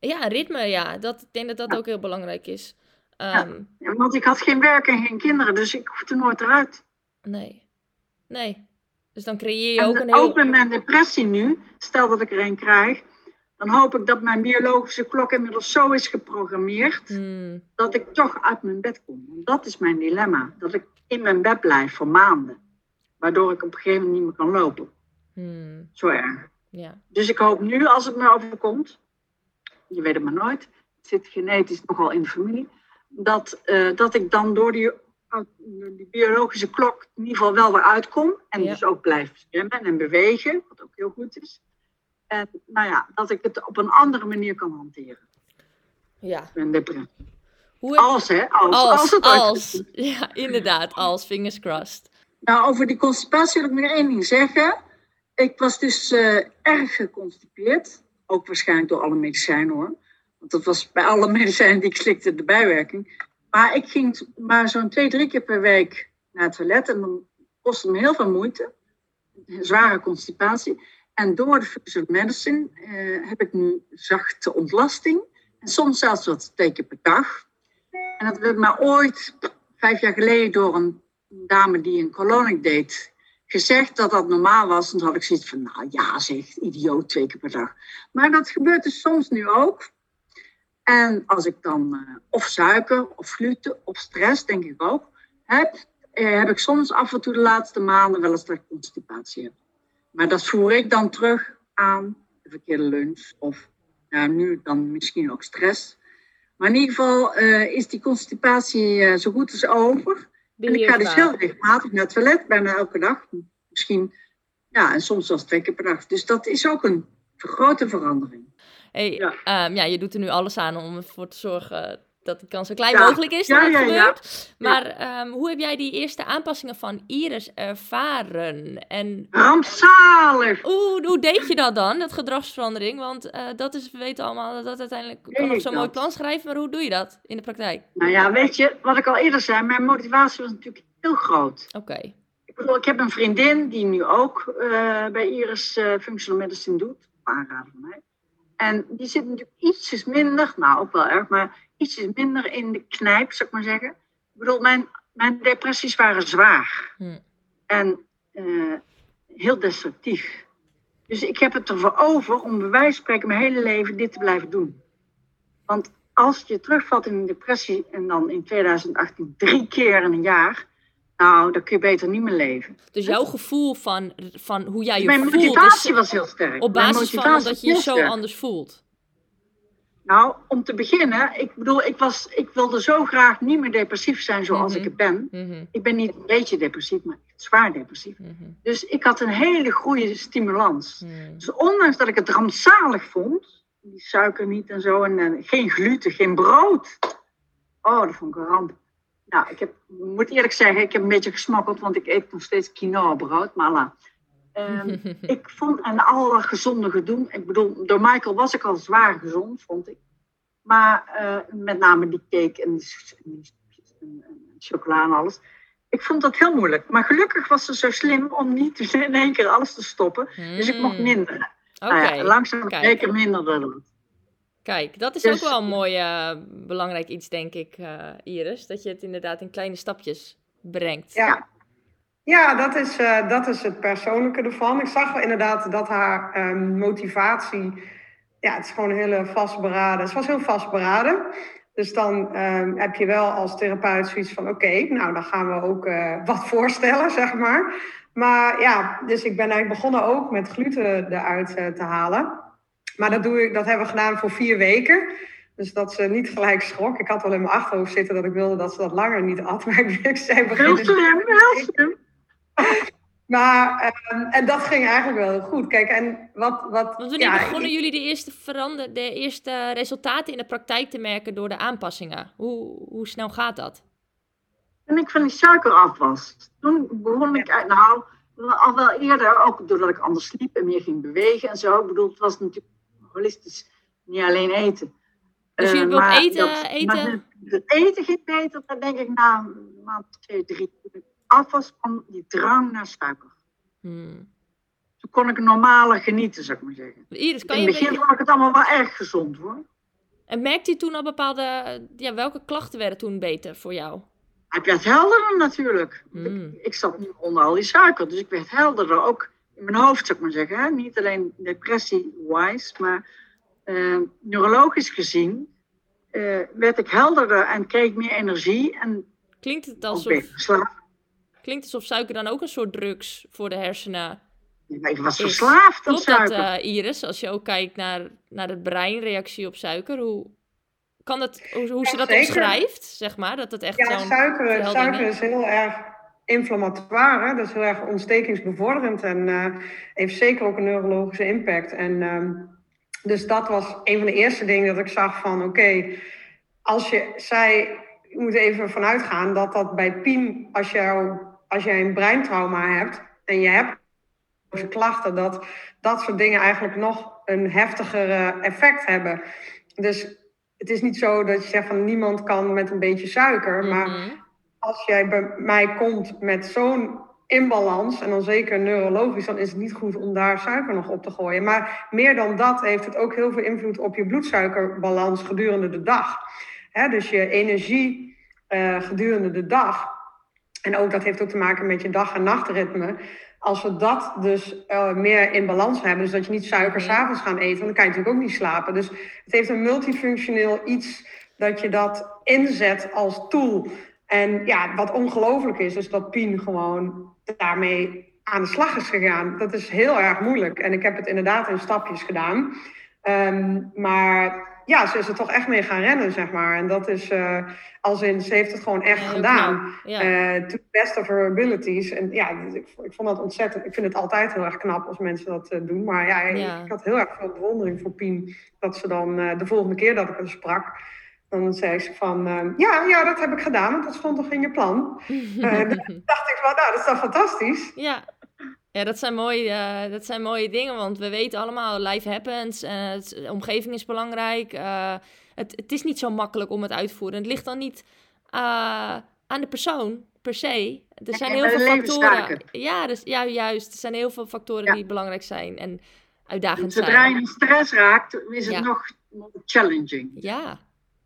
Ja, ritme, ja. Dat, ik denk dat dat Ja. ook heel belangrijk is. Ehm, Ja, want ik had geen werk en geen kinderen, dus ik hoefde nooit eruit. Nee. Nee. Dus dan creëer je En ook een ook heel... met mijn depressie nu, stel dat ik er een krijg, dan hoop ik dat mijn biologische klok inmiddels zo is geprogrammeerd Hmm. dat ik toch uit mijn bed kom. Want dat is mijn dilemma, dat ik in mijn bed blijf voor maanden. Waardoor ik op een gegeven moment niet meer kan lopen. Hmm. Zo erg. Ja. Dus ik hoop nu, als het me overkomt, je weet het maar nooit, het zit genetisch nogal in de familie, dat, eh, dat ik dan door die, die biologische klok in ieder geval wel weer uitkom. En Ja. dus ook blijf zwemmen en bewegen, wat ook heel goed is. En nou ja, dat ik het op een andere manier kan hanteren. Ja. Depressie. Hoe. Als, hè? Als, als, Als, het ooit als. goed Ja, inderdaad. Als. Fingers crossed. Nou, over die constipatie wil ik nog één ding zeggen. Ik was dus eh, erg geconstipeerd. Ook waarschijnlijk door alle medicijnen hoor. Want dat was bij alle medicijnen die ik slikte de bijwerking. Maar ik ging maar zo'n twee, drie keer per week naar het toilet. En dan kostte het me heel veel moeite. Zware constipatie. En door de functional medicine eh, heb ik nu zachte ontlasting. En soms zelfs wat twee keer per dag. En dat werd maar ooit, vijf jaar geleden, door een dame die een colonic deed, gezegd dat dat normaal was. En toen had ik zoiets van, nou ja zeg, idioot, twee keer per dag. Maar dat gebeurt dus soms nu ook. En als ik dan eh, of suiker of gluten of stress, denk ik ook, heb, eh, heb ik soms af en toe de laatste maanden wel eens dat constipatie heb. Maar dat voer ik dan terug aan de verkeerde lunch of ja, nu dan misschien ook stress. Maar in ieder geval eh, is die constipatie eh, zo goed als over. En ik ga dus heel regelmatig naar het toilet, bijna elke dag. Misschien, ja, en soms zelfs twee keer per dag. Dus dat is ook een grote verandering. Hey, Ja. ja. ja, je doet er nu alles aan om ervoor te zorgen dat de kans zo klein Ja. mogelijk is dat Ja, het gebeurt. Maar ehm, hoe heb jij die eerste aanpassingen van Iris ervaren? En Rampzalig! Hoe deed je dat dan, dat gedragsverandering? Want eh, dat is, we weten allemaal dat dat uiteindelijk... Kan ik zo'n mooi plan schrijven, maar hoe doe je dat in de praktijk? Nou ja, weet je, wat ik al eerder zei, mijn motivatie was natuurlijk heel groot. Oké. Ik bedoel, ik heb een vriendin die nu ook eh, bij Iris eh, Functional Medicine doet. Op aanraden van mij. En die zit natuurlijk ietsjes minder, nou ook wel erg, maar ietsjes minder in de knijp, zou ik maar zeggen. Ik bedoel, mijn, mijn depressies waren zwaar. Hm. En eh, heel destructief. Dus ik heb het ervoor over om bij wijze van spreken mijn hele leven dit te blijven doen. Want als je terugvalt in een depressie en dan in 2018 drie keer in een jaar, nou, dan kun je beter niet meer leven. Dus jouw gevoel van, van hoe jij je mijn voelt... motivatie is was heel sterk. op Mijn basis van motivatie dat je je zo anders voelt. Nou, om te beginnen, ik bedoel, ik, was, ik wilde zo graag niet meer depressief zijn zoals Mhm. ik het ben. Mhm, Ik ben niet een beetje depressief, maar echt zwaar depressief. mhm, Dus ik had een hele goede stimulans. Dus ondanks dat ik het rampzalig vond, die suiker niet en zo, en, eh, geen gluten, geen brood. Oh, dat vond ik een ramp. Nou, ik heb, moet eerlijk zeggen, ik heb een beetje gesmokkeld, want ik eet nog steeds quinoa brood, maar la. Ehm, ik vond en alle gezonde gedoe, ik bedoel, door Michael was ik al zwaar gezond, vond ik. Maar eh, met name die cake en die, en chocola en alles. Ik vond dat heel moeilijk. Maar gelukkig was ze zo slim om niet in één keer alles te stoppen. Dus ik mocht Mm. minderen. Oké, Nou ja, langzaam zeker minderde dat. kijk, dat is Dus- ook wel een mooi, eh, belangrijk iets, denk ik, eh, Iris. Dat je het inderdaad in kleine stapjes brengt. Ja. Ja. Dat is, eh, dat is het persoonlijke ervan. Ik zag wel inderdaad dat haar ehm, motivatie, ja, het is gewoon heel vastberaden. Ze was heel vastberaden. Dus dan ehm, heb je wel als therapeut zoiets van, oké, nou dan gaan we ook eh, wat voorstellen, zeg maar. Maar ja, dus ik ben eigenlijk begonnen ook met gluten eruit eh, te halen. Maar dat, doe ik, dat hebben we gedaan voor vier weken. Dus dat ze niet gelijk schrok. Ik had wel in mijn achterhoofd zitten dat ik wilde dat ze dat langer niet at. Maar ik zei, heel slim, heel slim. Maar, ehm, en dat ging eigenlijk wel heel goed. Kijk, en wat... wat Want wanneer ja, begonnen jullie de eerste, verander, de eerste resultaten in de praktijk te merken door de aanpassingen? Hoe, hoe snel gaat dat? Toen ik van die suiker af was, toen begon ik, nou, al wel eerder, ook doordat ik anders sliep en meer ging bewegen en zo. Ik bedoel, het was natuurlijk holistisch, niet alleen eten. Dus je wilt uh, eten? Dat, eten? Het eten ging beter, dan denk ik na een maand, twee, drie, af was van die drang naar suiker. Hmm. Toen kon ik normaler genieten, zou ik maar zeggen. Iris, kan In het begin vond ik het allemaal wel erg gezond hoor. En merkte je toen al bepaalde, ja, welke klachten werden toen beter voor jou? Ik werd helderder natuurlijk. Hmm. Ik, zat nu onder al die suiker, dus ik werd helderder. Ook in mijn hoofd, zou ik maar zeggen. Hè? Niet alleen depressie-wise, maar uh, neurologisch gezien uh, werd ik helderder en kreeg meer energie. En Klinkt het alsof, Klinkt alsof suiker dan ook een soort drugs voor de hersenen ik was verslaafd aan suiker. dat, uh, Iris, als je ook kijkt naar, naar de breinreactie op suiker? Hoe, kan dat, hoe, hoe ze dat zeker. omschrijft, zeg maar? Dat het echt ja, suiker, suiker is heel erg inflammatoire. Hè? Dat is heel erg ontstekingsbevorderend en uh, heeft zeker ook een neurologische impact. En, uh, dus dat was een van de eerste dingen dat ik zag van... oké, okay, als je zei... Je moet even vanuit gaan dat dat bij Pien, als jou als jij een breintrauma hebt en je hebt klachten, dat dat soort dingen eigenlijk nog een heftiger effect hebben. Dus het is niet zo dat je zegt van niemand kan met een beetje suiker, maar mhm. als jij bij mij komt met zo'n inbalans, en dan zeker neurologisch, dan is het niet goed om daar suiker nog op te gooien. Maar meer dan dat heeft het ook heel veel invloed op je bloedsuikerbalans gedurende de dag. dus je energie uh, gedurende de dag en ook dat heeft ook te maken met je dag- en nachtritme. Als we dat dus uh, meer in balans hebben, dus dat je niet suiker s'avonds gaan eten, dan kan je natuurlijk ook niet slapen. Dus het heeft een multifunctioneel iets dat je dat inzet als tool. En ja, wat ongelooflijk is, is dat Pien gewoon daarmee aan de slag is gegaan. Dat is heel erg moeilijk. En ik heb het inderdaad in stapjes gedaan. Um, maar ja, ze is er toch echt mee gaan rennen, zeg maar. En dat is, uh, als in, ze heeft het gewoon echt gedaan. Ja. Uh, to the best of her abilities. En ja, ik, ik, vond dat ontzettend, ik vind het altijd heel erg knap als mensen dat uh, doen. Maar ja, Ik, ik, had heel erg veel bewondering voor Pien. Dat ze dan de volgende keer dat ik haar sprak, dan zei ze van, ja, ja, dat heb ik gedaan, want dat stond toch in je plan. dan dacht ik van, nou, dat is dan fantastisch. Ja, ja, dat zijn, mooie, uh, dat zijn mooie dingen, want we weten allemaal, life happens, uh, de omgeving is belangrijk. Uh, het, het is niet zo makkelijk om het uit te voeren. Het ligt dan niet aan de persoon per se. Er zijn heel veel factoren. Ja, dus, ja, juist. Er zijn heel veel factoren die belangrijk zijn en uitdagend zijn. Zodra je in stress raakt, is het nog challenging. Ja,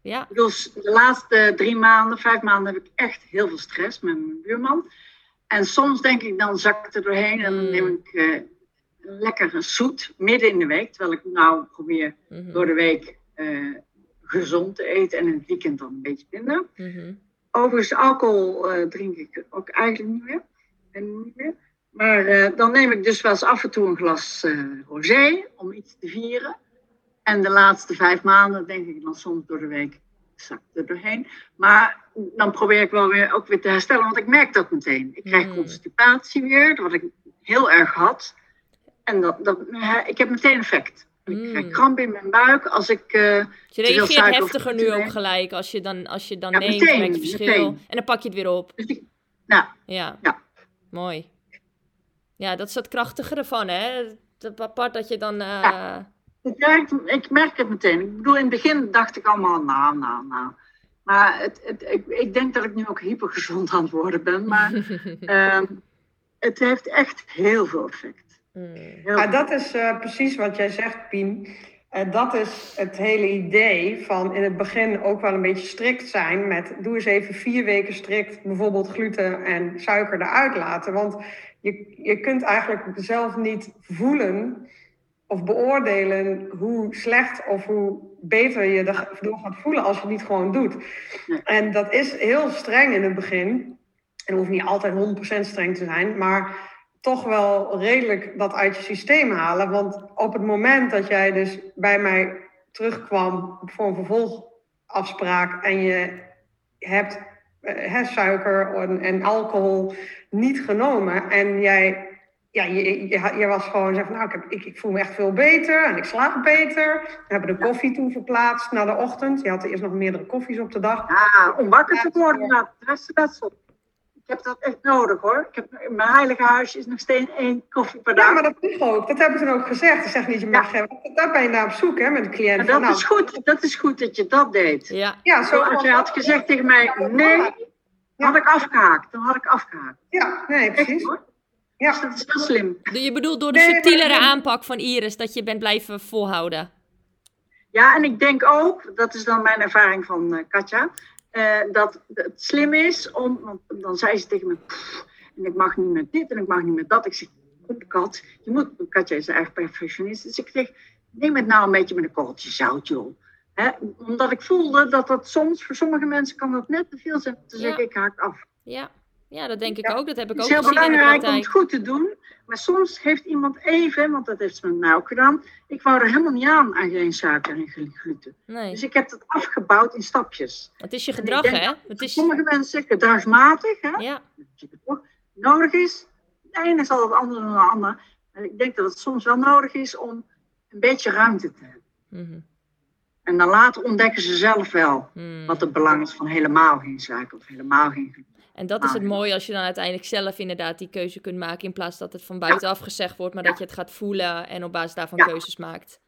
ja. Dus de laatste drie maanden, vijf maanden heb ik echt heel veel stress met mijn buurman. En soms denk ik, dan zak ik er doorheen en dan mm. neem ik uh, lekker een zoet midden in de week. Terwijl ik nou probeer mm-hmm. door de week uh, gezond te eten en in het weekend dan een beetje minder. Mm-hmm. Overigens, alcohol uh, drink ik ook eigenlijk niet meer. En niet meer. Maar dan neem ik dus wel eens af en toe een glas rosé om iets te vieren. En de laatste vijf maanden denk ik dan soms door de week er doorheen. Maar dan probeer ik wel weer ook weer te herstellen, want ik merk dat meteen. Ik krijg mm. constipatie weer, wat ik heel erg had. En dat, dat, ik heb meteen effect. Ik krijg hmm. kramp in mijn buik als ik. Uh, je reageert heftiger nu ook gelijk als je dan, als je dan ja, neemt, meteen, merk je verschil. Meteen. En dan pak je het weer op. Dus nou, ja. ja. Mooi. Ja, dat is het krachtigere van, hè? Het apart dat je dan. Uh... Ja. Ik, ik merk het meteen. Ik bedoel, in het begin dacht ik allemaal, nou, nou, nou. Maar het, het, ik, ik, denk dat ik nu ook hypergezond aan het worden ben. Maar uh, het heeft echt heel veel effect. Mm. ja, dat is uh, precies wat jij zegt, Pien. Uh, dat is het hele idee van in het begin ook wel een beetje strikt zijn met doe eens even vier weken strikt bijvoorbeeld gluten en suiker eruit laten. Want je, je kunt eigenlijk zelf niet voelen of beoordelen hoe slecht of hoe beter je erdoor gaat voelen als je het niet gewoon doet. En dat is heel streng in het begin. En hoeft niet altijd 100% streng te zijn, maar toch wel redelijk dat uit je systeem halen. Want op het moment dat jij dus bij mij terugkwam voor een vervolgafspraak en je hebt uh, suiker en, en, alcohol niet genomen en jij ja, je, je, je, was gewoon zeg van, nou, ik, heb, ik, ik, voel me echt veel beter en ik slaap beter. We hebben de koffie toen verplaatst naar de ochtend. Je had eerst nog meerdere koffies op de dag. Ja, om wakker te worden, dat is best wel. Ik heb dat echt nodig hoor. Ik heb, mijn heilige huis is nog steeds één koffie per dag. Ja, maar dat is ook. Dat hebben ze ook gezegd. Ze zeggen niet, je mag ja. Daar ben je naar op zoek hè, met de cliënt. dat, nou, is goed, dat is goed dat je dat deed. Ja. ja zo als je had gezegd tegen mij, nee, dan had ik afgehaakt. Dan had ik afgehaakt. Ja, nee, precies. Echt, ja. Dus dat is heel slim. Je bedoelt door de subtielere aanpak van Iris dat je bent blijven volhouden. Ja, en ik denk ook, dat is dan mijn ervaring van uh, Katja, uh, dat het slim is om, want dan zei ze tegen me, en ik mag niet met dit en ik mag niet met dat. Ik zeg, kom kat, je moet, Katja is erg perfectionist, dus ik zeg, neem het nou een beetje met een korreltje zout, joh. He, omdat ik voelde dat dat soms, voor sommige mensen kan dat net te veel zijn, te zeggen, ik haak af. Ja. Ja, dat denk ik ook. Dat heb ik ook gezien. Het is heel belangrijk om het goed te doen. Maar soms heeft iemand even, want dat heeft ze met mij ook gedaan. Ik wou er helemaal niet aan, aan geen suiker en gluten. Nee. Dus ik heb het afgebouwd in stapjes. Het is je gedrag, hè? Het is... Sommige mensen gedragsmatig, hè? Ja. Dat nodig is. De ene zal het andere dan de ander. En ik denk dat het soms wel nodig is om een beetje ruimte te hebben. Mhm. En dan later ontdekken ze zelf wel Mm. wat het belang is van helemaal geen suiker of helemaal geen gluten. En dat is het ja. mooie als je dan uiteindelijk zelf inderdaad die keuze kunt maken. In plaats dat het van buitenaf gezegd wordt, maar dat je het gaat voelen en op basis daarvan Ja. keuzes maakt.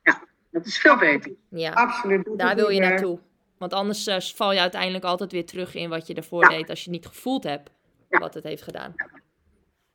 Dat is veel beter. Ja, Absoluut. Daar wil je naartoe. Want anders eh, val je uiteindelijk altijd weer terug in wat je ervoor Ja. deed als je niet gevoeld hebt Ja. wat het heeft gedaan.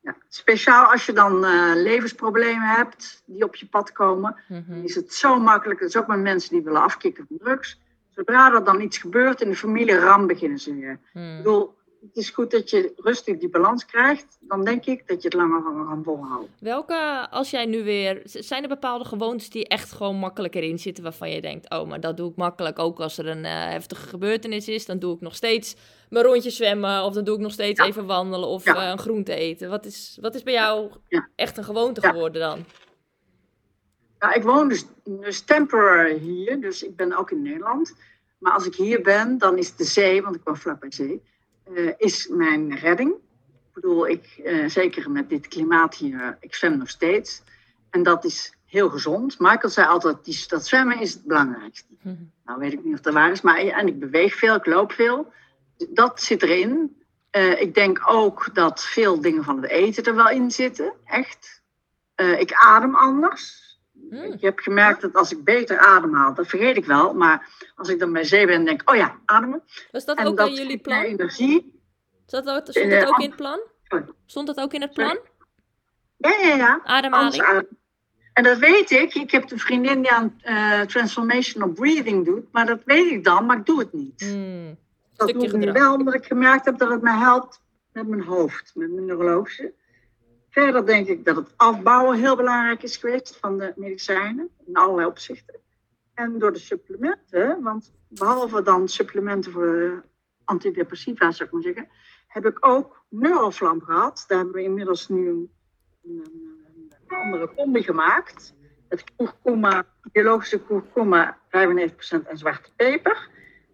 Ja. Speciaal als je dan eh, levensproblemen hebt die op je pad komen, Mhm. is het zo makkelijk. Dat is ook met mensen die willen afkicken van drugs. Zodra er dan iets gebeurt in de familie, ram beginnen ze weer. Ik Hmm. bedoel, het is goed dat je rustig die balans krijgt. Dan denk ik dat je het langer kan gaan volhouden. Welke, als jij nu weer, zijn er bepaalde gewoontes die echt gewoon makkelijker in zitten waarvan je denkt, oh, maar dat doe ik makkelijk. Ook als er een eh, heftige gebeurtenis is, dan doe ik nog steeds mijn rondje zwemmen of dan doe ik nog steeds Ja. even wandelen of Ja. eh, een groente eten. Wat is, wat is bij jou Ja. echt een gewoonte geworden dan? Ja, ik woon dus, dus temporary hier, dus ik ben ook in Nederland. Maar als ik hier ben, dan is de zee, want ik woon vlakbij zee, eh, is mijn redding. Ik bedoel, ik, eh, zeker met dit klimaat hier, ik zwem nog steeds. En dat is heel gezond. Michael zei altijd, die, dat zwemmen is het belangrijkste. Mhm. Nou weet ik niet of dat waar is, maar en ik beweeg veel, ik loop veel. Dat zit erin. Eh, ik denk ook dat veel dingen van het eten er wel in zitten, echt. Ik adem anders. Hmm. Ik heb gemerkt dat als ik beter ademhaal, dat vergeet ik wel. Maar als ik dan bij zee ben, denk ik, oh ja, ademen. Was dat en ook dat in jullie plan? energie. Zat dat, stond dat ook in het plan? Stond dat ook in het plan? Ja, ja, ja. Ademhaling? En dat weet ik. Ik heb een vriendin die aan eh, transformational breathing doet. Maar dat weet ik dan, maar ik doe het niet. Hmm. Dat doe ik nu wel, omdat ik gemerkt heb dat het me helpt met mijn hoofd, met mijn neurologische. Verder denk ik dat het afbouwen heel belangrijk is geweest van de medicijnen, in allerlei opzichten. En door de supplementen, want behalve dan supplementen voor antidepressiva, zou ik maar zeggen, heb ik ook neuroflam gehad. Daar hebben we inmiddels nu een, andere combi gemaakt. Het kurkuma, biologische kurkuma, 95% en zwarte peper.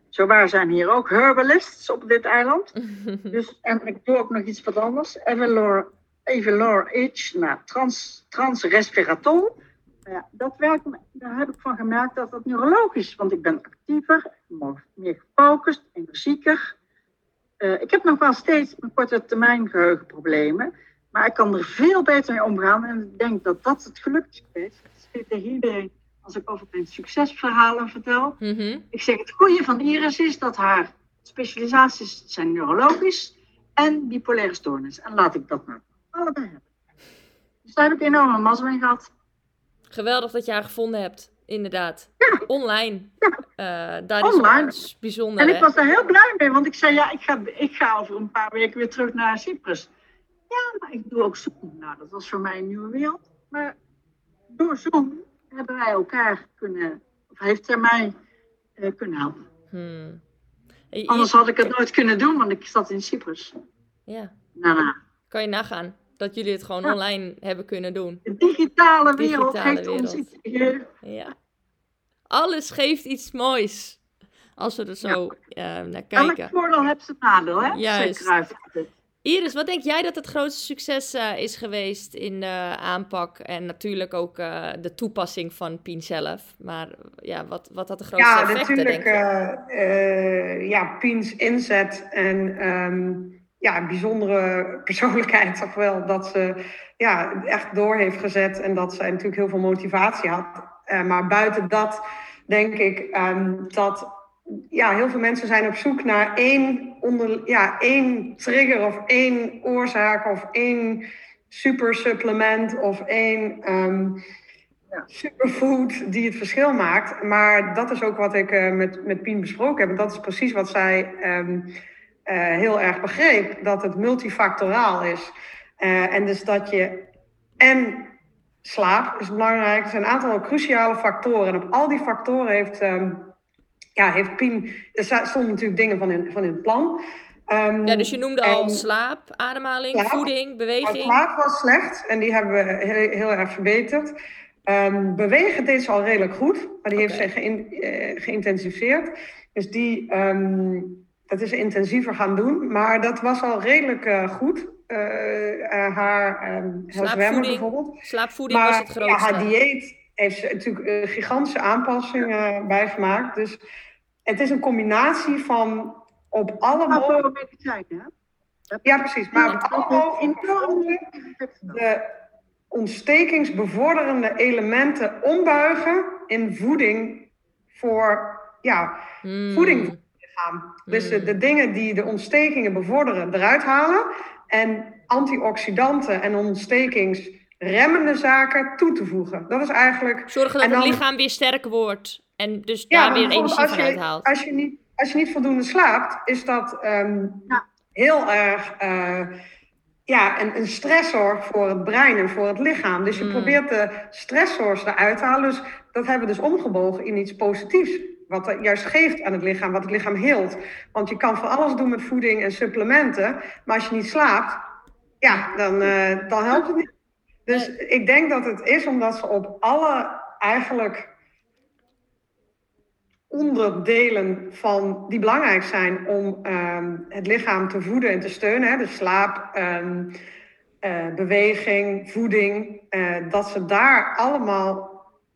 Zowaar zijn hier ook herbalists op dit eiland. Dus, en ik doe ook nog iets wat anders. Evelor, Evelor H, nou, trans, transresveratrol. Nou Ja, dat daar heb ik van gemerkt dat dat neurologisch is. Want ik ben actiever, meer gefocust, energieker. Eh, ik heb nog wel steeds een korte termijn geheugenproblemen. Maar ik kan er veel beter mee omgaan. En ik denk dat dat het geluk is geweest. Dat is tegen iedereen als ik over mijn succesverhalen vertel. Mhm. Ik zeg, het goede van Iris is dat haar specialisaties zijn neurologisch en bipolaire stoornis. En laat ik dat nou allebei hebben. Dus daar heb ik enorme mazzel in gehad. Geweldig dat je haar gevonden hebt, inderdaad. Ja. Online. Ja. Eh, daar Online. is bijzonder, En ik hè? was daar heel blij mee, want ik zei, ja, ik ga, ik ga over een paar weken weer terug naar Cyprus. Ja, maar ik doe ook Zoom. Nou, dat was voor mij een nieuwe wereld. Maar door Zoom hebben wij elkaar kunnen, of heeft zij mij eh, kunnen helpen. Hmm. Anders had ik het nooit kunnen doen, want ik zat in Cyprus. Ja, Nou, nou. kan je nagaan dat jullie het gewoon Ja. online hebben kunnen doen. De digitale wereld Digitale heeft ons wereld. iets gegeven. Ja. alles geeft iets moois. Als we er zo ja. naar Elk kijken. voordeel heeft zijn nadeel, hè? Juist. Zeker. Iris, wat denk jij dat het grootste succes eh, is geweest in de aanpak en natuurlijk ook eh, de toepassing van Pien zelf? Maar ja, wat, wat had de grootste Ja, effecten, natuurlijk. denk je? eh, eh, ja, Piens inzet en ehm, ja, een bijzondere persoonlijkheid toch wel. Dat ze ja, echt door heeft gezet en dat zij natuurlijk heel veel motivatie had. Eh, maar buiten dat denk ik ehm, dat ja, heel veel mensen zijn op zoek naar één, onder, ja, één trigger of één oorzaak of één super supplement of één ehm, superfood die het verschil maakt. Maar dat is ook wat ik eh, met, met Pien besproken heb. En dat is precies wat zij ehm, eh, heel erg begreep. Dat het multifactoraal is. Eh, en dus dat je en slaap is belangrijk. Er zijn een aantal cruciale factoren. En op al die factoren heeft, ehm, ja, heeft Pien... Er stonden natuurlijk dingen van in, van in het plan. Ehm, Ja, dus je noemde al slaap, ademhaling, Slaap. voeding, beweging. slaap was slecht en die hebben we heel, heel erg verbeterd. Ehm, bewegen deed ze al redelijk goed, maar die heeft ze eh, geïntensiveerd. Dus die, dat is intensiever gaan doen, maar dat was al redelijk eh, goed. Eh, eh, haar zwemmen Slaapvoeding bijvoorbeeld. Slaapvoeding was het ja, grootste. haar dieet heeft ze natuurlijk een gigantische aanpassingen bij gemaakt. Dus het is een combinatie van op alle mogelijke... Medicijnen? Ja, precies. Maar op Ja. alle mogelijke de ontstekingsbevorderende elementen ombuigen in voeding voor ja, Hmm. voeding lichaam. Dus de, Mm. de dingen die de ontstekingen bevorderen eruit halen en antioxidanten en ontstekingsremmende zaken toe te voegen. Dat is eigenlijk Zorgen dat en het lichaam weer sterker wordt en dus Ja, daar weer energie van uithaalt. Als je, niet, als je niet voldoende slaapt, is dat ehm, Ja. heel erg eh, ja, een, een stressor voor het brein en voor het lichaam. Dus je Mm. probeert de stressors eruit te halen. Dus dat hebben we dus omgebogen in iets positiefs. Wat het juist geeft aan het lichaam, wat het lichaam heelt. Want je kan van alles doen met voeding en supplementen. Maar als je niet slaapt, ja, dan, eh, dan helpt het niet. Dus ik denk dat het is omdat ze op alle eigenlijk onderdelen van die belangrijk zijn om ehm, het lichaam te voeden en te steunen. Hè, dus slaap, ehm, eh, beweging, voeding. eh, dat ze daar allemaal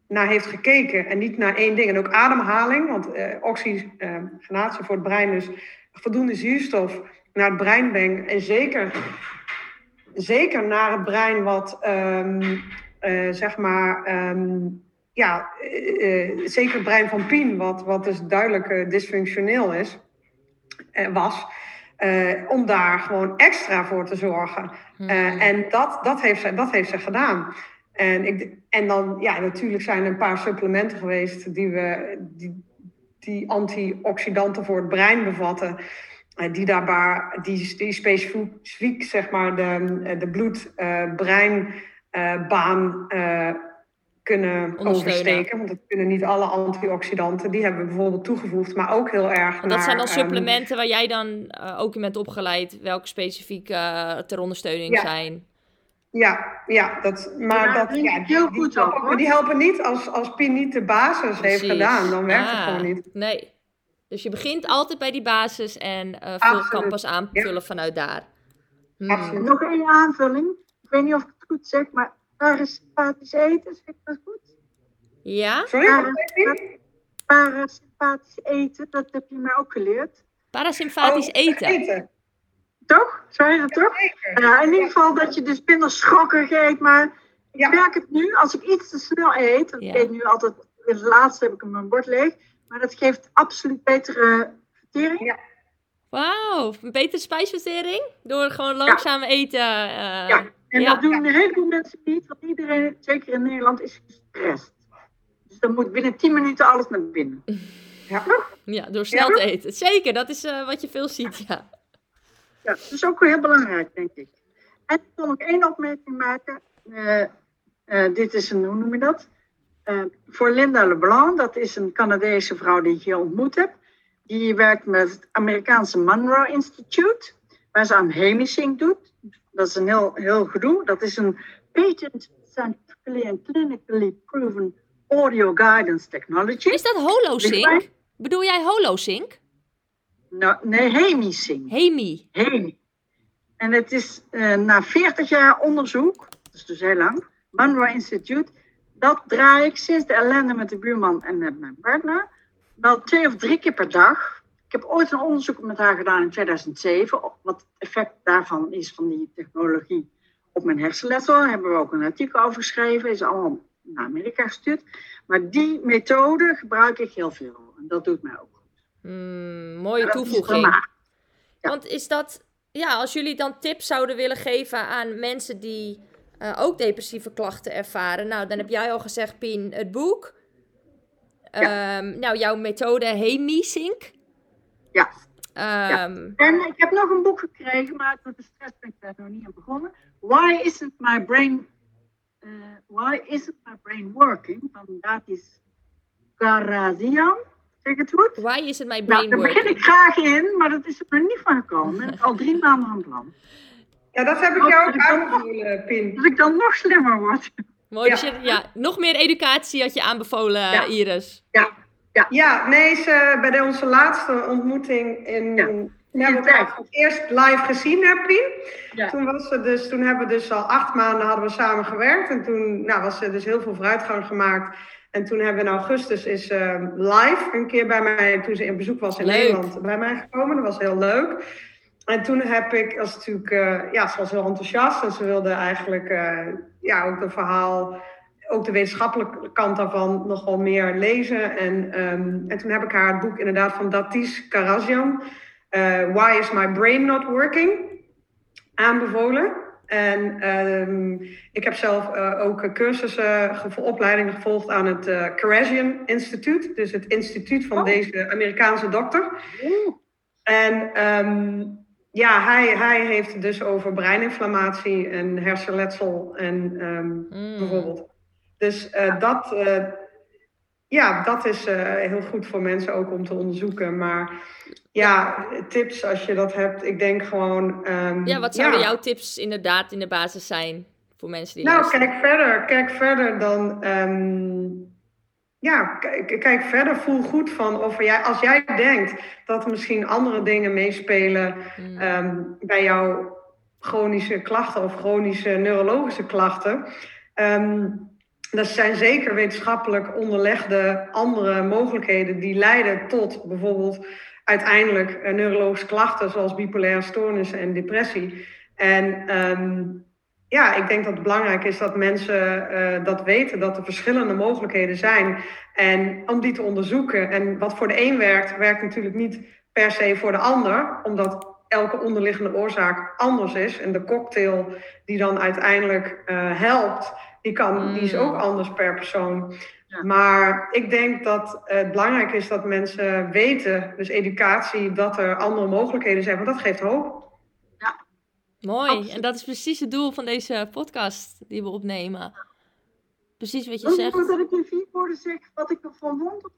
naar heeft gekeken en niet naar één ding. En ook ademhaling, want eh, oxygenatie voor het brein, dus voldoende zuurstof naar het brein brengen. En zeker, zeker naar het brein wat, ehm, eh, zeg maar, ehm, ja, eh, eh, zeker het brein van Pien, wat, wat dus duidelijk eh, dysfunctioneel is, eh, was. eh, om daar gewoon extra voor te zorgen. Hmm. Eh, en dat, dat, heeft ze, dat heeft ze gedaan. En, ik, en dan, ja, natuurlijk zijn er een paar supplementen geweest die, we, die, die antioxidanten voor het brein bevatten. eh, die, daarbij, die, die specifiek zeg maar, de, de bloed-brein-baan eh, kunnen Ondersteunen. oversteken. Want dat kunnen niet alle antioxidanten. Die hebben we bijvoorbeeld toegevoegd, maar ook heel erg Want dat zijn dan ehm, supplementen waar jij dan eh, ook in bent opgeleid, welke specifiek eh, ter ondersteuning Ja. zijn. Ja, ja, dat, maar Ja, dat, die- ja, heel die, goed die, ook, helpen, hoor. die helpen niet als, als Pien niet de basis heeft gedaan. Dan werkt het Ah, gewoon niet. Nee. Dus je begint altijd bij die basis en eh Absoluut. kan pas aanvullen vanuit daar. Hmm. Absoluut. Nog één aanvulling. Ik weet niet of ik het goed zeg, maar parasympathisch eten, zeg ik dat goed? Ja? Sorry? Parasympathisch eten, dat heb je mij ook geleerd. Parasympathisch Oh, eten. eten. Toch? Zei je dat toch? Zeker. Ja, in ieder geval dat je dus minder schrokkig eet, maar ik Ja. merk het nu, als ik iets te snel eet, want ik eet nu altijd, het laatste heb ik mijn bord leeg, maar dat geeft absoluut betere vertering. Wauw, een betere spijsvertering? Door gewoon langzaam eten. eh, Ja, en ja. dat doen een heleboel mensen niet, want iedereen, zeker in Nederland, is gestrest. Dus dan moet binnen 10 minuten alles naar binnen. Ja. Ja, door snel te eten. Zeker, dat is eh, wat je veel ziet, ja. Ja, dat is ook heel belangrijk, denk ik. En ik wil nog één opmerking maken. Eh, eh, dit is een, hoe noem je dat? Eh, voor Linda LeBlanc, dat is een Canadese vrouw die ik hier ontmoet heb. Die werkt met het Amerikaanse Monroe Institute, waar ze aan hemisync doet. Dat is een heel, heel gedoe. Dat is een patent scientifically and clinically proven Audio Guidance Technology. Is dat HoloSync? Bedoel jij HoloSync? Nou, nee, HemiSync. Hemi. Hemi. En het is eh, na 40 jaar onderzoek, dat is dus heel lang, Monroe Institute, dat draai ik sinds de ellende met de buurman en met mijn partner, wel twee of drie keer per dag. Ik heb ooit een onderzoek met haar gedaan in 2007, op wat het effect daarvan is van die technologie op mijn hersenletsel. Daar hebben we ook een artikel over geschreven, is allemaal naar Amerika gestuurd. Maar die methode gebruik ik heel veel en dat doet mij ook Hmm, mooie toevoeging. Ja. Want is dat, ja, als jullie dan tips zouden willen geven aan mensen die eh, ook depressieve klachten ervaren. Nou, dan heb jij al gezegd, Pien, het boek. Ehm, nou, jouw methode HemiSync. Ja. Ehm, En ik heb nog een boek gekregen, maar door de stress ben ik daar nog niet aan begonnen. Why isn't my brain, eh, why isn't my brain working? Van dat is Karazian. Zeg ik het goed? Why is it my Nou, brain daar begin ik graag in, maar dat is er nog niet van gekomen. Ik ben al drie maanden aan het plan. Ja, dat heb ik jou ook aanbevolen, Pin. Dat ik dan nog slimmer word. Mooi, Ja. dus je- ja, nog meer educatie had je aanbevolen, Ja. Iris. Ja, nee, ze, bij de, onze laatste ontmoeting in. Ja. Toen hebben we elkaar voor het eerst live gezien, hè, Pien? Ja. Toen, was ze dus, toen hebben we dus al acht maanden hadden we samen gewerkt. En toen nou, was er dus heel veel vooruitgang gemaakt. En toen hebben we in augustus is ze live een keer bij mij, toen ze in bezoek was in Leuk. Nederland, bij mij gekomen. Dat was heel leuk. En toen heb ik, als natuurlijk, eh, ja, ze was heel enthousiast en ze wilde eigenlijk eh, ja, ook het verhaal, ook de wetenschappelijke kant daarvan nog wel meer lezen. En, ehm, en toen heb ik haar het boek inderdaad van Datis Karazian, eh, Why is my brain not working, aanbevolen. En ehm, ik heb zelf eh, ook cursussen, gevo- opleidingen gevolgd aan het uh, Karazian Instituut, dus het instituut van Oh. deze Amerikaanse dokter. En ehm, ja, hij, hij heeft het dus over breininflammatie en hersenletsel en ehm, Mm. bijvoorbeeld. Dus eh, dat, eh, ja, dat is eh, heel goed voor mensen ook om te onderzoeken. Maar ja, tips als je dat hebt, ik denk gewoon. ehm, Ja, wat zouden ja. jouw tips inderdaad in de basis zijn voor mensen die Nou, luisteren? kijk verder. Kijk verder dan. ehm, ja, kijk, verder. Voel goed van of jij, als jij denkt dat er misschien andere dingen meespelen Mm. ehm, bij jouw chronische klachten of chronische neurologische klachten. dat zijn zeker wetenschappelijk onderlegde andere mogelijkheden die leiden tot bijvoorbeeld uiteindelijk eh, neurologische klachten zoals bipolaire stoornissen en depressie. En ehm, ja, ik denk dat het belangrijk is dat mensen eh, dat weten, dat er verschillende mogelijkheden zijn. En om die te onderzoeken. En wat voor de een werkt, werkt natuurlijk niet per se voor de ander, omdat elke onderliggende oorzaak anders is. En de cocktail die dan uiteindelijk eh, helpt, die, kan, die is Mm. ook anders per persoon. Ja. Maar ik denk dat het belangrijk is dat mensen weten, dus educatie, dat er andere mogelijkheden zijn, want dat geeft hoop. Mooi. Absoluut. En dat is precies het doel van deze podcast die we opnemen. Precies wat je zegt. nou dat ik in vier woorden zeg wat ik ervan vond?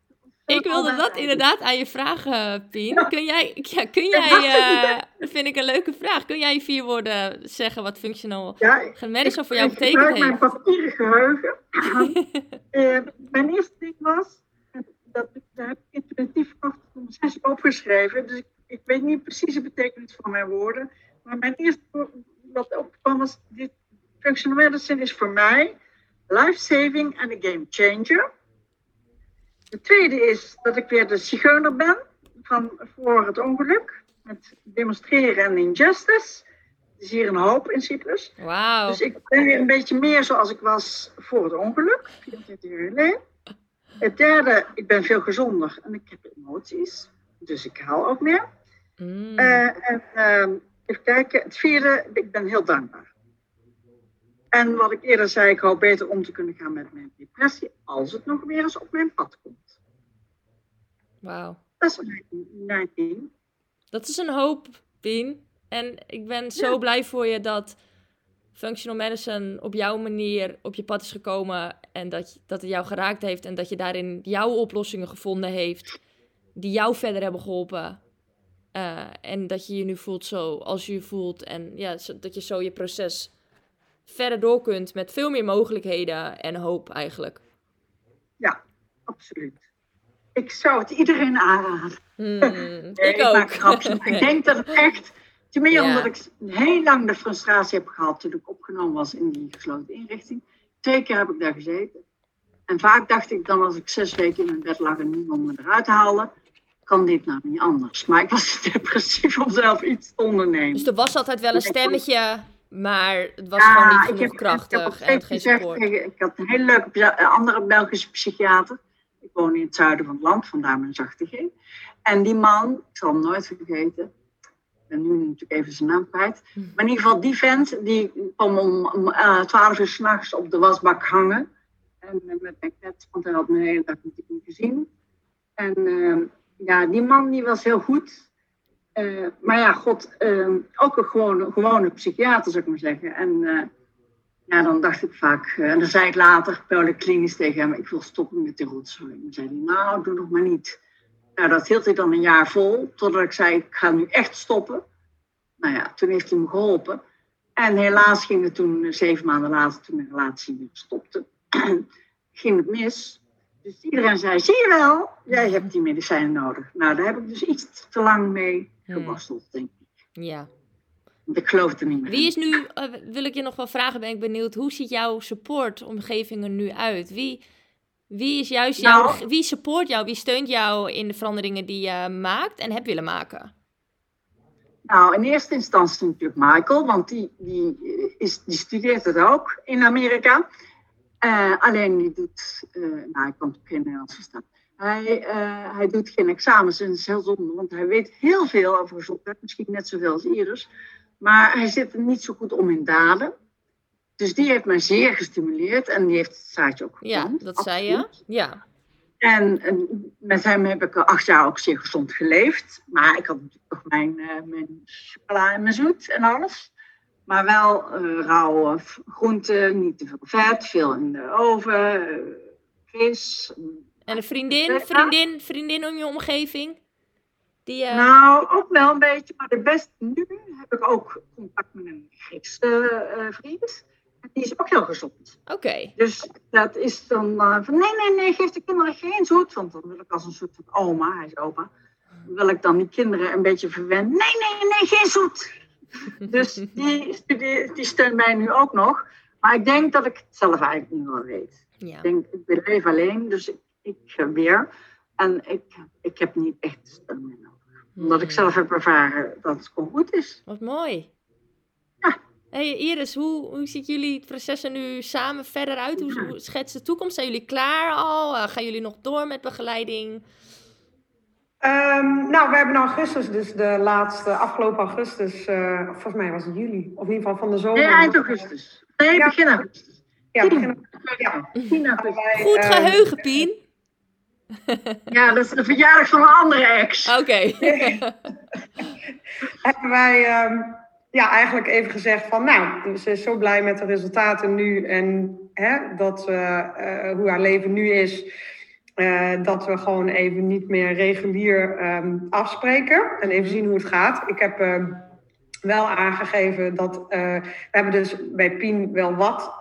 Ik wilde dat inderdaad aan je vragen, Pien. Kun jij, ja, kun jij, eh, vind ik een leuke vraag. Kun jij in vier woorden zeggen wat functional Ja, ik- voor jou ik betekend gebruik mijn papieren geheugen. Eh, mijn eerste ding was, eh, dat ik, daar heb ik intuïtief om zes opgeschreven. Dus ik, ik weet niet precies de betekenis van mijn woorden. Maar mijn eerste woord wat opkwam was, dit functional medicine is voor mij life-saving en een game changer. De tweede is dat ik weer de zigeuner ben van voor het ongeluk. Met demonstreren en injustice. Er is hier een hoop in Cyprus. Wauw. Dus ik ben weer een beetje meer zoals ik was voor het ongeluk, 24 jaar geleden. Het derde, ik ben veel gezonder en ik heb emoties. Dus ik haal ook meer. Mm. Eh, en ehm, even kijken, het vierde, ik ben heel dankbaar. En wat ik eerder zei, ik hoop beter om te kunnen gaan met mijn depressie als het nog weer eens op mijn pad komt. Wauw. Dat is mijn, ding. Dat is een hoop, Pien. En ik ben zo Ja. blij voor je dat functional medicine op jouw manier op je pad is gekomen. En dat, dat het jou geraakt heeft. En dat je daarin jouw oplossingen gevonden heeft. Die jou verder hebben geholpen. Eh, en dat je je nu voelt zo als je je voelt. En ja, dat je zo je proces verder door kunt met veel meer mogelijkheden en hoop eigenlijk. Ja, absoluut. Ik zou het iedereen aanraden. Hmm, Nee, ik ook. ik denk dat het echt... Ten meer Ja. omdat ik heel lang de frustratie heb gehad toen ik opgenomen was in die gesloten inrichting. Twee keer heb ik daar gezeten. En vaak dacht ik dan als ik zes weken in mijn bed lag en niemand me eruit haalde, kan dit nou niet anders. Maar ik was te depressief om zelf iets te ondernemen. Dus er was altijd wel een stemmetje, maar het was Ja, gewoon niet ik genoeg heb- Ik, krachtig en geen gezegd support. tegen- ik had een hele leuke eh, andere Belgische psychiater. Ik woon in het zuiden van het land, vandaar mijn zachte G. En die man, ik zal hem nooit vergeten. Ik ben nu natuurlijk even zijn naam kwijt. Maar in ieder geval, die vent die kwam om, om eh, 12 uur s'nachts op de wasbak hangen. En met mijn kat, want hij had me de hele dag natuurlijk niet gezien. En eh, ja, die man die was heel goed. Eh, maar ja, god, eh, ook een gewone, gewone psychiater zou ik maar zeggen. En eh, ja, dan dacht ik vaak, eh, en dan zei ik later, belde ik klinisch tegen hem, ik wil stoppen met die rotzooi. En dan zei hij, nou, doe nog maar niet. Nou, dat hield hij dan een jaar vol, totdat ik zei, ik ga nu echt stoppen. Nou ja, toen heeft hij me geholpen. En helaas ging het toen, zeven maanden later, toen de relatie weer stopte, ging het mis. Dus iedereen zei, zie je wel, jij hebt die medicijnen nodig. Nou, daar heb ik dus iets te lang mee. Geworsteld, denk ik. Ja. Want ik geloof er niet meer Wie is nu, eh, wil ik je nog wel vragen, ben ik benieuwd, hoe ziet jouw supportomgeving er nu uit? Wie, wie is juist jouw, Nou- wie support jou, wie steunt jou in de veranderingen die je maakt en hebt willen maken? Nou, in eerste instantie natuurlijk Michael, want die, die, eh, is, die studeert het ook in Amerika. Eh, alleen die doet, eh, nou, ik kan het geen Nederlands verstaan. Hij, eh, hij doet geen examens en dat is heel zonde, want hij weet heel veel over gezondheid, misschien net zoveel als Iris. Maar hij zit er niet zo goed om in daden. Dus die heeft mij zeer gestimuleerd en die heeft het zaadje ook Ja, geplant. dat zei je. Ja. En, en met hem heb ik acht jaar ook zeer gezond geleefd. Maar ik had natuurlijk nog mijn, eh, mijn chocola en mijn zoet en alles. Maar wel eh rauwe groenten, niet te veel vet, veel in de oven, vis. En een vriendin, vriendin, vriendin in je omgeving? Die, eh, Nou, ook wel een beetje. Maar de beste nu heb ik ook contact met een Griekse eh, vriend. En die is ook heel gezond. Oké. Dus dat is dan eh, van nee, nee, nee, geef de kinderen geen zoet. Want dan wil ik als een soort van oma, hij is opa. Wil ik dan die kinderen een beetje verwennen. Nee, nee, nee, geen zoet. Dus die, die, die steunt mij nu ook nog. Maar ik denk dat ik het zelf eigenlijk niet wel weet. Ja. Ik denk, ik ben even alleen, dus ik, ik eh, weer. En ik, ik heb niet echt steun meer nodig. Omdat ik Hmm. zelf heb ervaren dat het gewoon goed is. Wat mooi. Ja. Hey Iris, hoe, hoe ziet jullie processen nu samen verder uit? Hoe, hoe schetst de toekomst? Zijn jullie klaar al? Eh, gaan jullie nog door met begeleiding? Ehm, nou, we hebben in augustus, dus de laatste, afgelopen augustus, eh, volgens mij was het juli, of in ieder geval van de zomer. Nee, eind augustus. Nee, Ja. begin augustus. Ja, begin ja. 10 augustus. Goed geheugen, Pien. Ja, dat is de verjaardag van een andere ex. Oké. hebben wij ehm, ja, eigenlijk even gezegd van, nou, ze is zo blij met de resultaten nu en hè, dat eh, hoe haar leven nu is, eh, dat we gewoon even niet meer regulier ehm, afspreken en even zien hoe het gaat. Ik heb ehm, wel aangegeven dat eh, we hebben dus bij Pien wel wat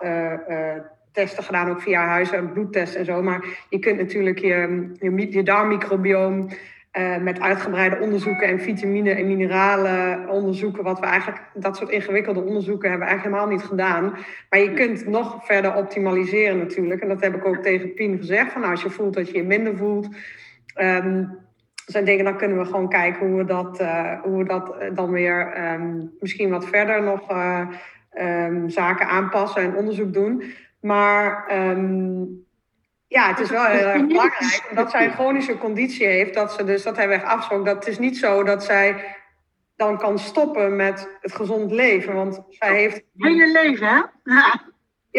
testen gedaan, ook via huis en bloedtesten en zo, maar je kunt natuurlijk je, je, je darmmicrobioom eh, met uitgebreide onderzoeken en vitamine en mineralen onderzoeken. Wat we eigenlijk, dat soort ingewikkelde onderzoeken hebben we eigenlijk helemaal niet gedaan. Maar je kunt nog verder optimaliseren natuurlijk. En dat heb ik ook tegen Pien gezegd. Van nou, als je voelt dat je je minder voelt. ehm, zijn dingen, dan kunnen we gewoon kijken hoe we dat, eh, hoe we dat eh, dan weer ehm, misschien wat verder nog eh, ehm, zaken aanpassen en onderzoek doen. Maar ehm, ja, het is wel heel erg belangrijk omdat zij een chronische conditie heeft. Dat ze dus, dat hebben we echt afgesproken. Dat het is niet zo dat zij dan kan stoppen met het gezond leven. Want zij heeft. Hele leven, hè?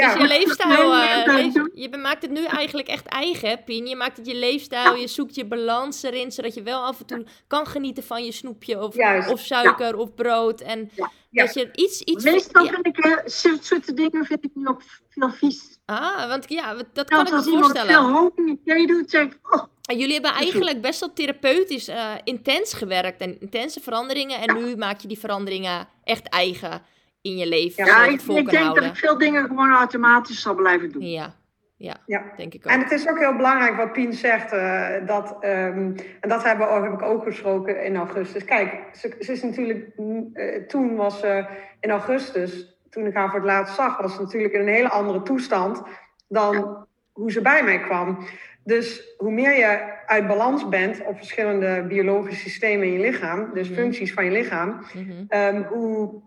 Dus je Ja, leefstijl, eh, leef- je maakt het nu eigenlijk echt eigen, hè, Pien. Je maakt het je leefstijl, je zoekt je balans erin, zodat je wel af en toe kan genieten van je snoepje of, Juist, of suiker of brood. En Ja, ja. dat je iets... iets Meestal ja. vind ik eh, zoete dingen vind ik nu ook veel vies. Ah, want ja, dat kan ik me als iemand voorstellen. veel honing in thee doet, zeg ik, oh, En jullie hebben eigenlijk best wel therapeutisch eh, intens gewerkt en intense veranderingen. En nu maak je die veranderingen echt eigen in je leven. Ja, ik, vol ik kan denk houden. dat ik veel dingen gewoon automatisch zal blijven doen. Ja, Ja, Ja. denk ik ook. En het is ook heel belangrijk wat Pien zegt, eh, dat, ehm, en dat hebben, we- heb ik ook gesproken in augustus. Kijk, ze, ze is natuurlijk, mm, eh, toen was ze in augustus, toen ik haar voor het laatst zag, was ze natuurlijk in een hele andere toestand dan hoe ze bij mij kwam. Dus hoe meer je uit balans bent op verschillende biologische systemen in je lichaam, dus Mhm. functies van je lichaam, Mhm. Ehm, hoe,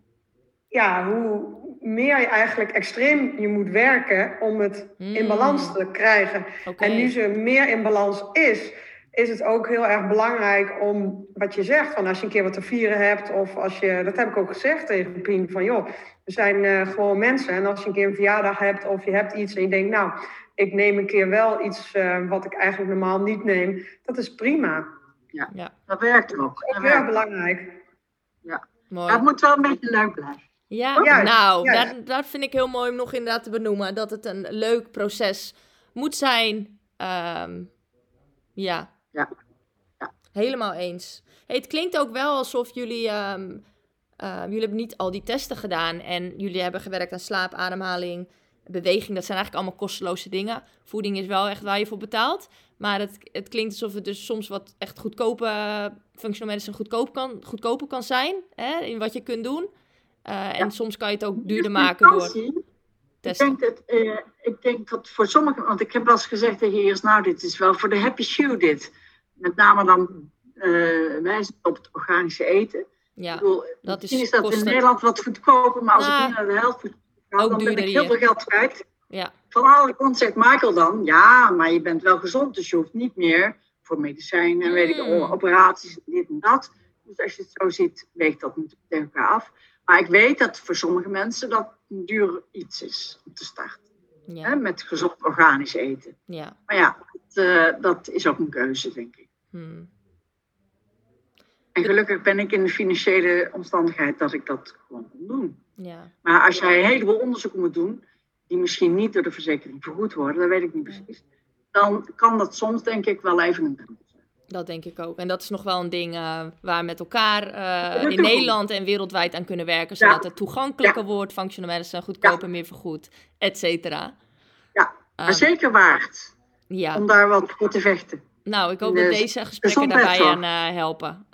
ja, hoe meer je eigenlijk extreem je moet werken om het in Mm. balans te krijgen. En nu ze meer in balans is, is het ook heel erg belangrijk om wat je zegt. Van als je een keer wat te vieren hebt, of als je, dat heb ik ook gezegd tegen Pien, van joh, we zijn eh, gewoon mensen. En als je een keer een verjaardag hebt of je hebt iets en je denkt, nou, ik neem een keer wel iets eh, wat ik eigenlijk normaal niet neem, dat is prima. Dat werkt ook. Dat Ook heel belangrijk. Mooi. Maar het moet wel een beetje leuk blijven. Ja, Juist, nou. Dat, dat vind ik heel mooi om nog inderdaad te benoemen. Dat het een leuk proces moet zijn. Ehm, ja. Ja. Ja. Helemaal eens. Hey, het klinkt ook wel alsof jullie... ehm, eh, jullie hebben niet al die testen gedaan. En jullie hebben gewerkt aan slaap, ademhaling, beweging. Dat zijn eigenlijk allemaal kosteloze dingen. Voeding is wel echt waar je voor betaalt. Maar het, het klinkt alsof het dus soms wat echt goedkope... functional medicine goedkoop kan, goedkoper kan zijn. Hè, in wat je kunt doen. Eh, En soms kan je het ook duurder maken door Ik denk, dat, eh, ik denk dat voor sommigen, want ik heb wel eens gezegd tegen eerst, nou, dit is wel voor de happy shoe dit. Met name dan eh wijzen op het organische eten. Ja, bedoel, dat misschien is is dat kosten- in Nederland wat goedkoper, maar als Nou, ik nu naar de helft moet gaan, dan ben ik heel veel geld kwijt. ja, Van andere kant zegt Michael dan, ja, maar je bent wel gezond, dus je hoeft niet meer voor medicijnen en weet ik, Mm. operaties, dit en dat. Dus als je het zo ziet, weegt dat natuurlijk tegen elkaar af. Maar ik weet dat voor sommige mensen dat een duur iets is om te starten. Hè, ja, met gezond organisch eten. ja. Maar ja, dat, eh, dat is ook een keuze, denk ik. Hmm. En gelukkig ben ik in de financiële omstandigheid dat ik dat gewoon kon doen. ja. Maar als jij een heleboel onderzoeken moet doen, die misschien niet door de verzekering vergoed worden, dat weet ik niet precies. Dan kan dat soms denk ik wel even een drempel. Dat denk ik ook. En dat is nog wel een ding eh, waar we met elkaar eh, in. Nederland en wereldwijd aan kunnen werken. Ja. Zodat het toegankelijker wordt, functional medicine goedkoper, meer vergoed, et cetera. Ja, Maar Ehm, zeker waard ja, om daar wat voor te vechten. nou, ik hoop dat de deze gesprekken daarbij aan eh, helpen.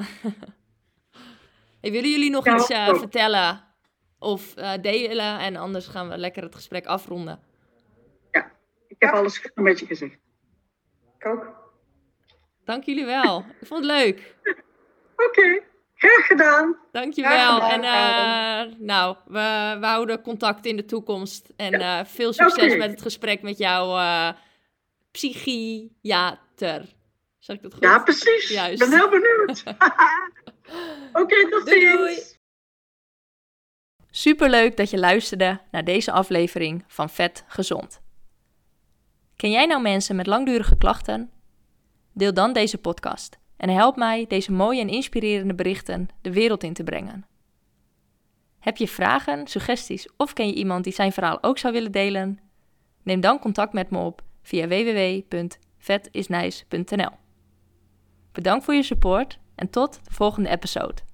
hey, willen jullie nog Ja, iets eh, vertellen of eh, delen? En anders gaan we lekker het gesprek afronden. Ik heb Ja. alles een beetje gezegd. Ik ook. Dank jullie wel. Ik vond het leuk. Oké, graag gedaan. Dankjewel. Graag En gedaan, eh, nou, we, we houden contact in de toekomst. En eh, veel succes met het gesprek met jouw eh, psychiater. Zeg ik dat goed? Ja, precies. Juist. Ik ben heel benieuwd. Oké, tot Doei, ziens. doei. Superleuk dat je luisterde naar deze aflevering van Vet Gezond. Ken jij nou mensen met langdurige klachten? Deel dan deze podcast en help mij deze mooie en inspirerende berichten de wereld in te brengen. Heb je vragen, suggesties of ken je iemand die zijn verhaal ook zou willen delen? Neem dan contact met me op via www.vetisnice.nl. Bedankt voor je support en tot de volgende episode.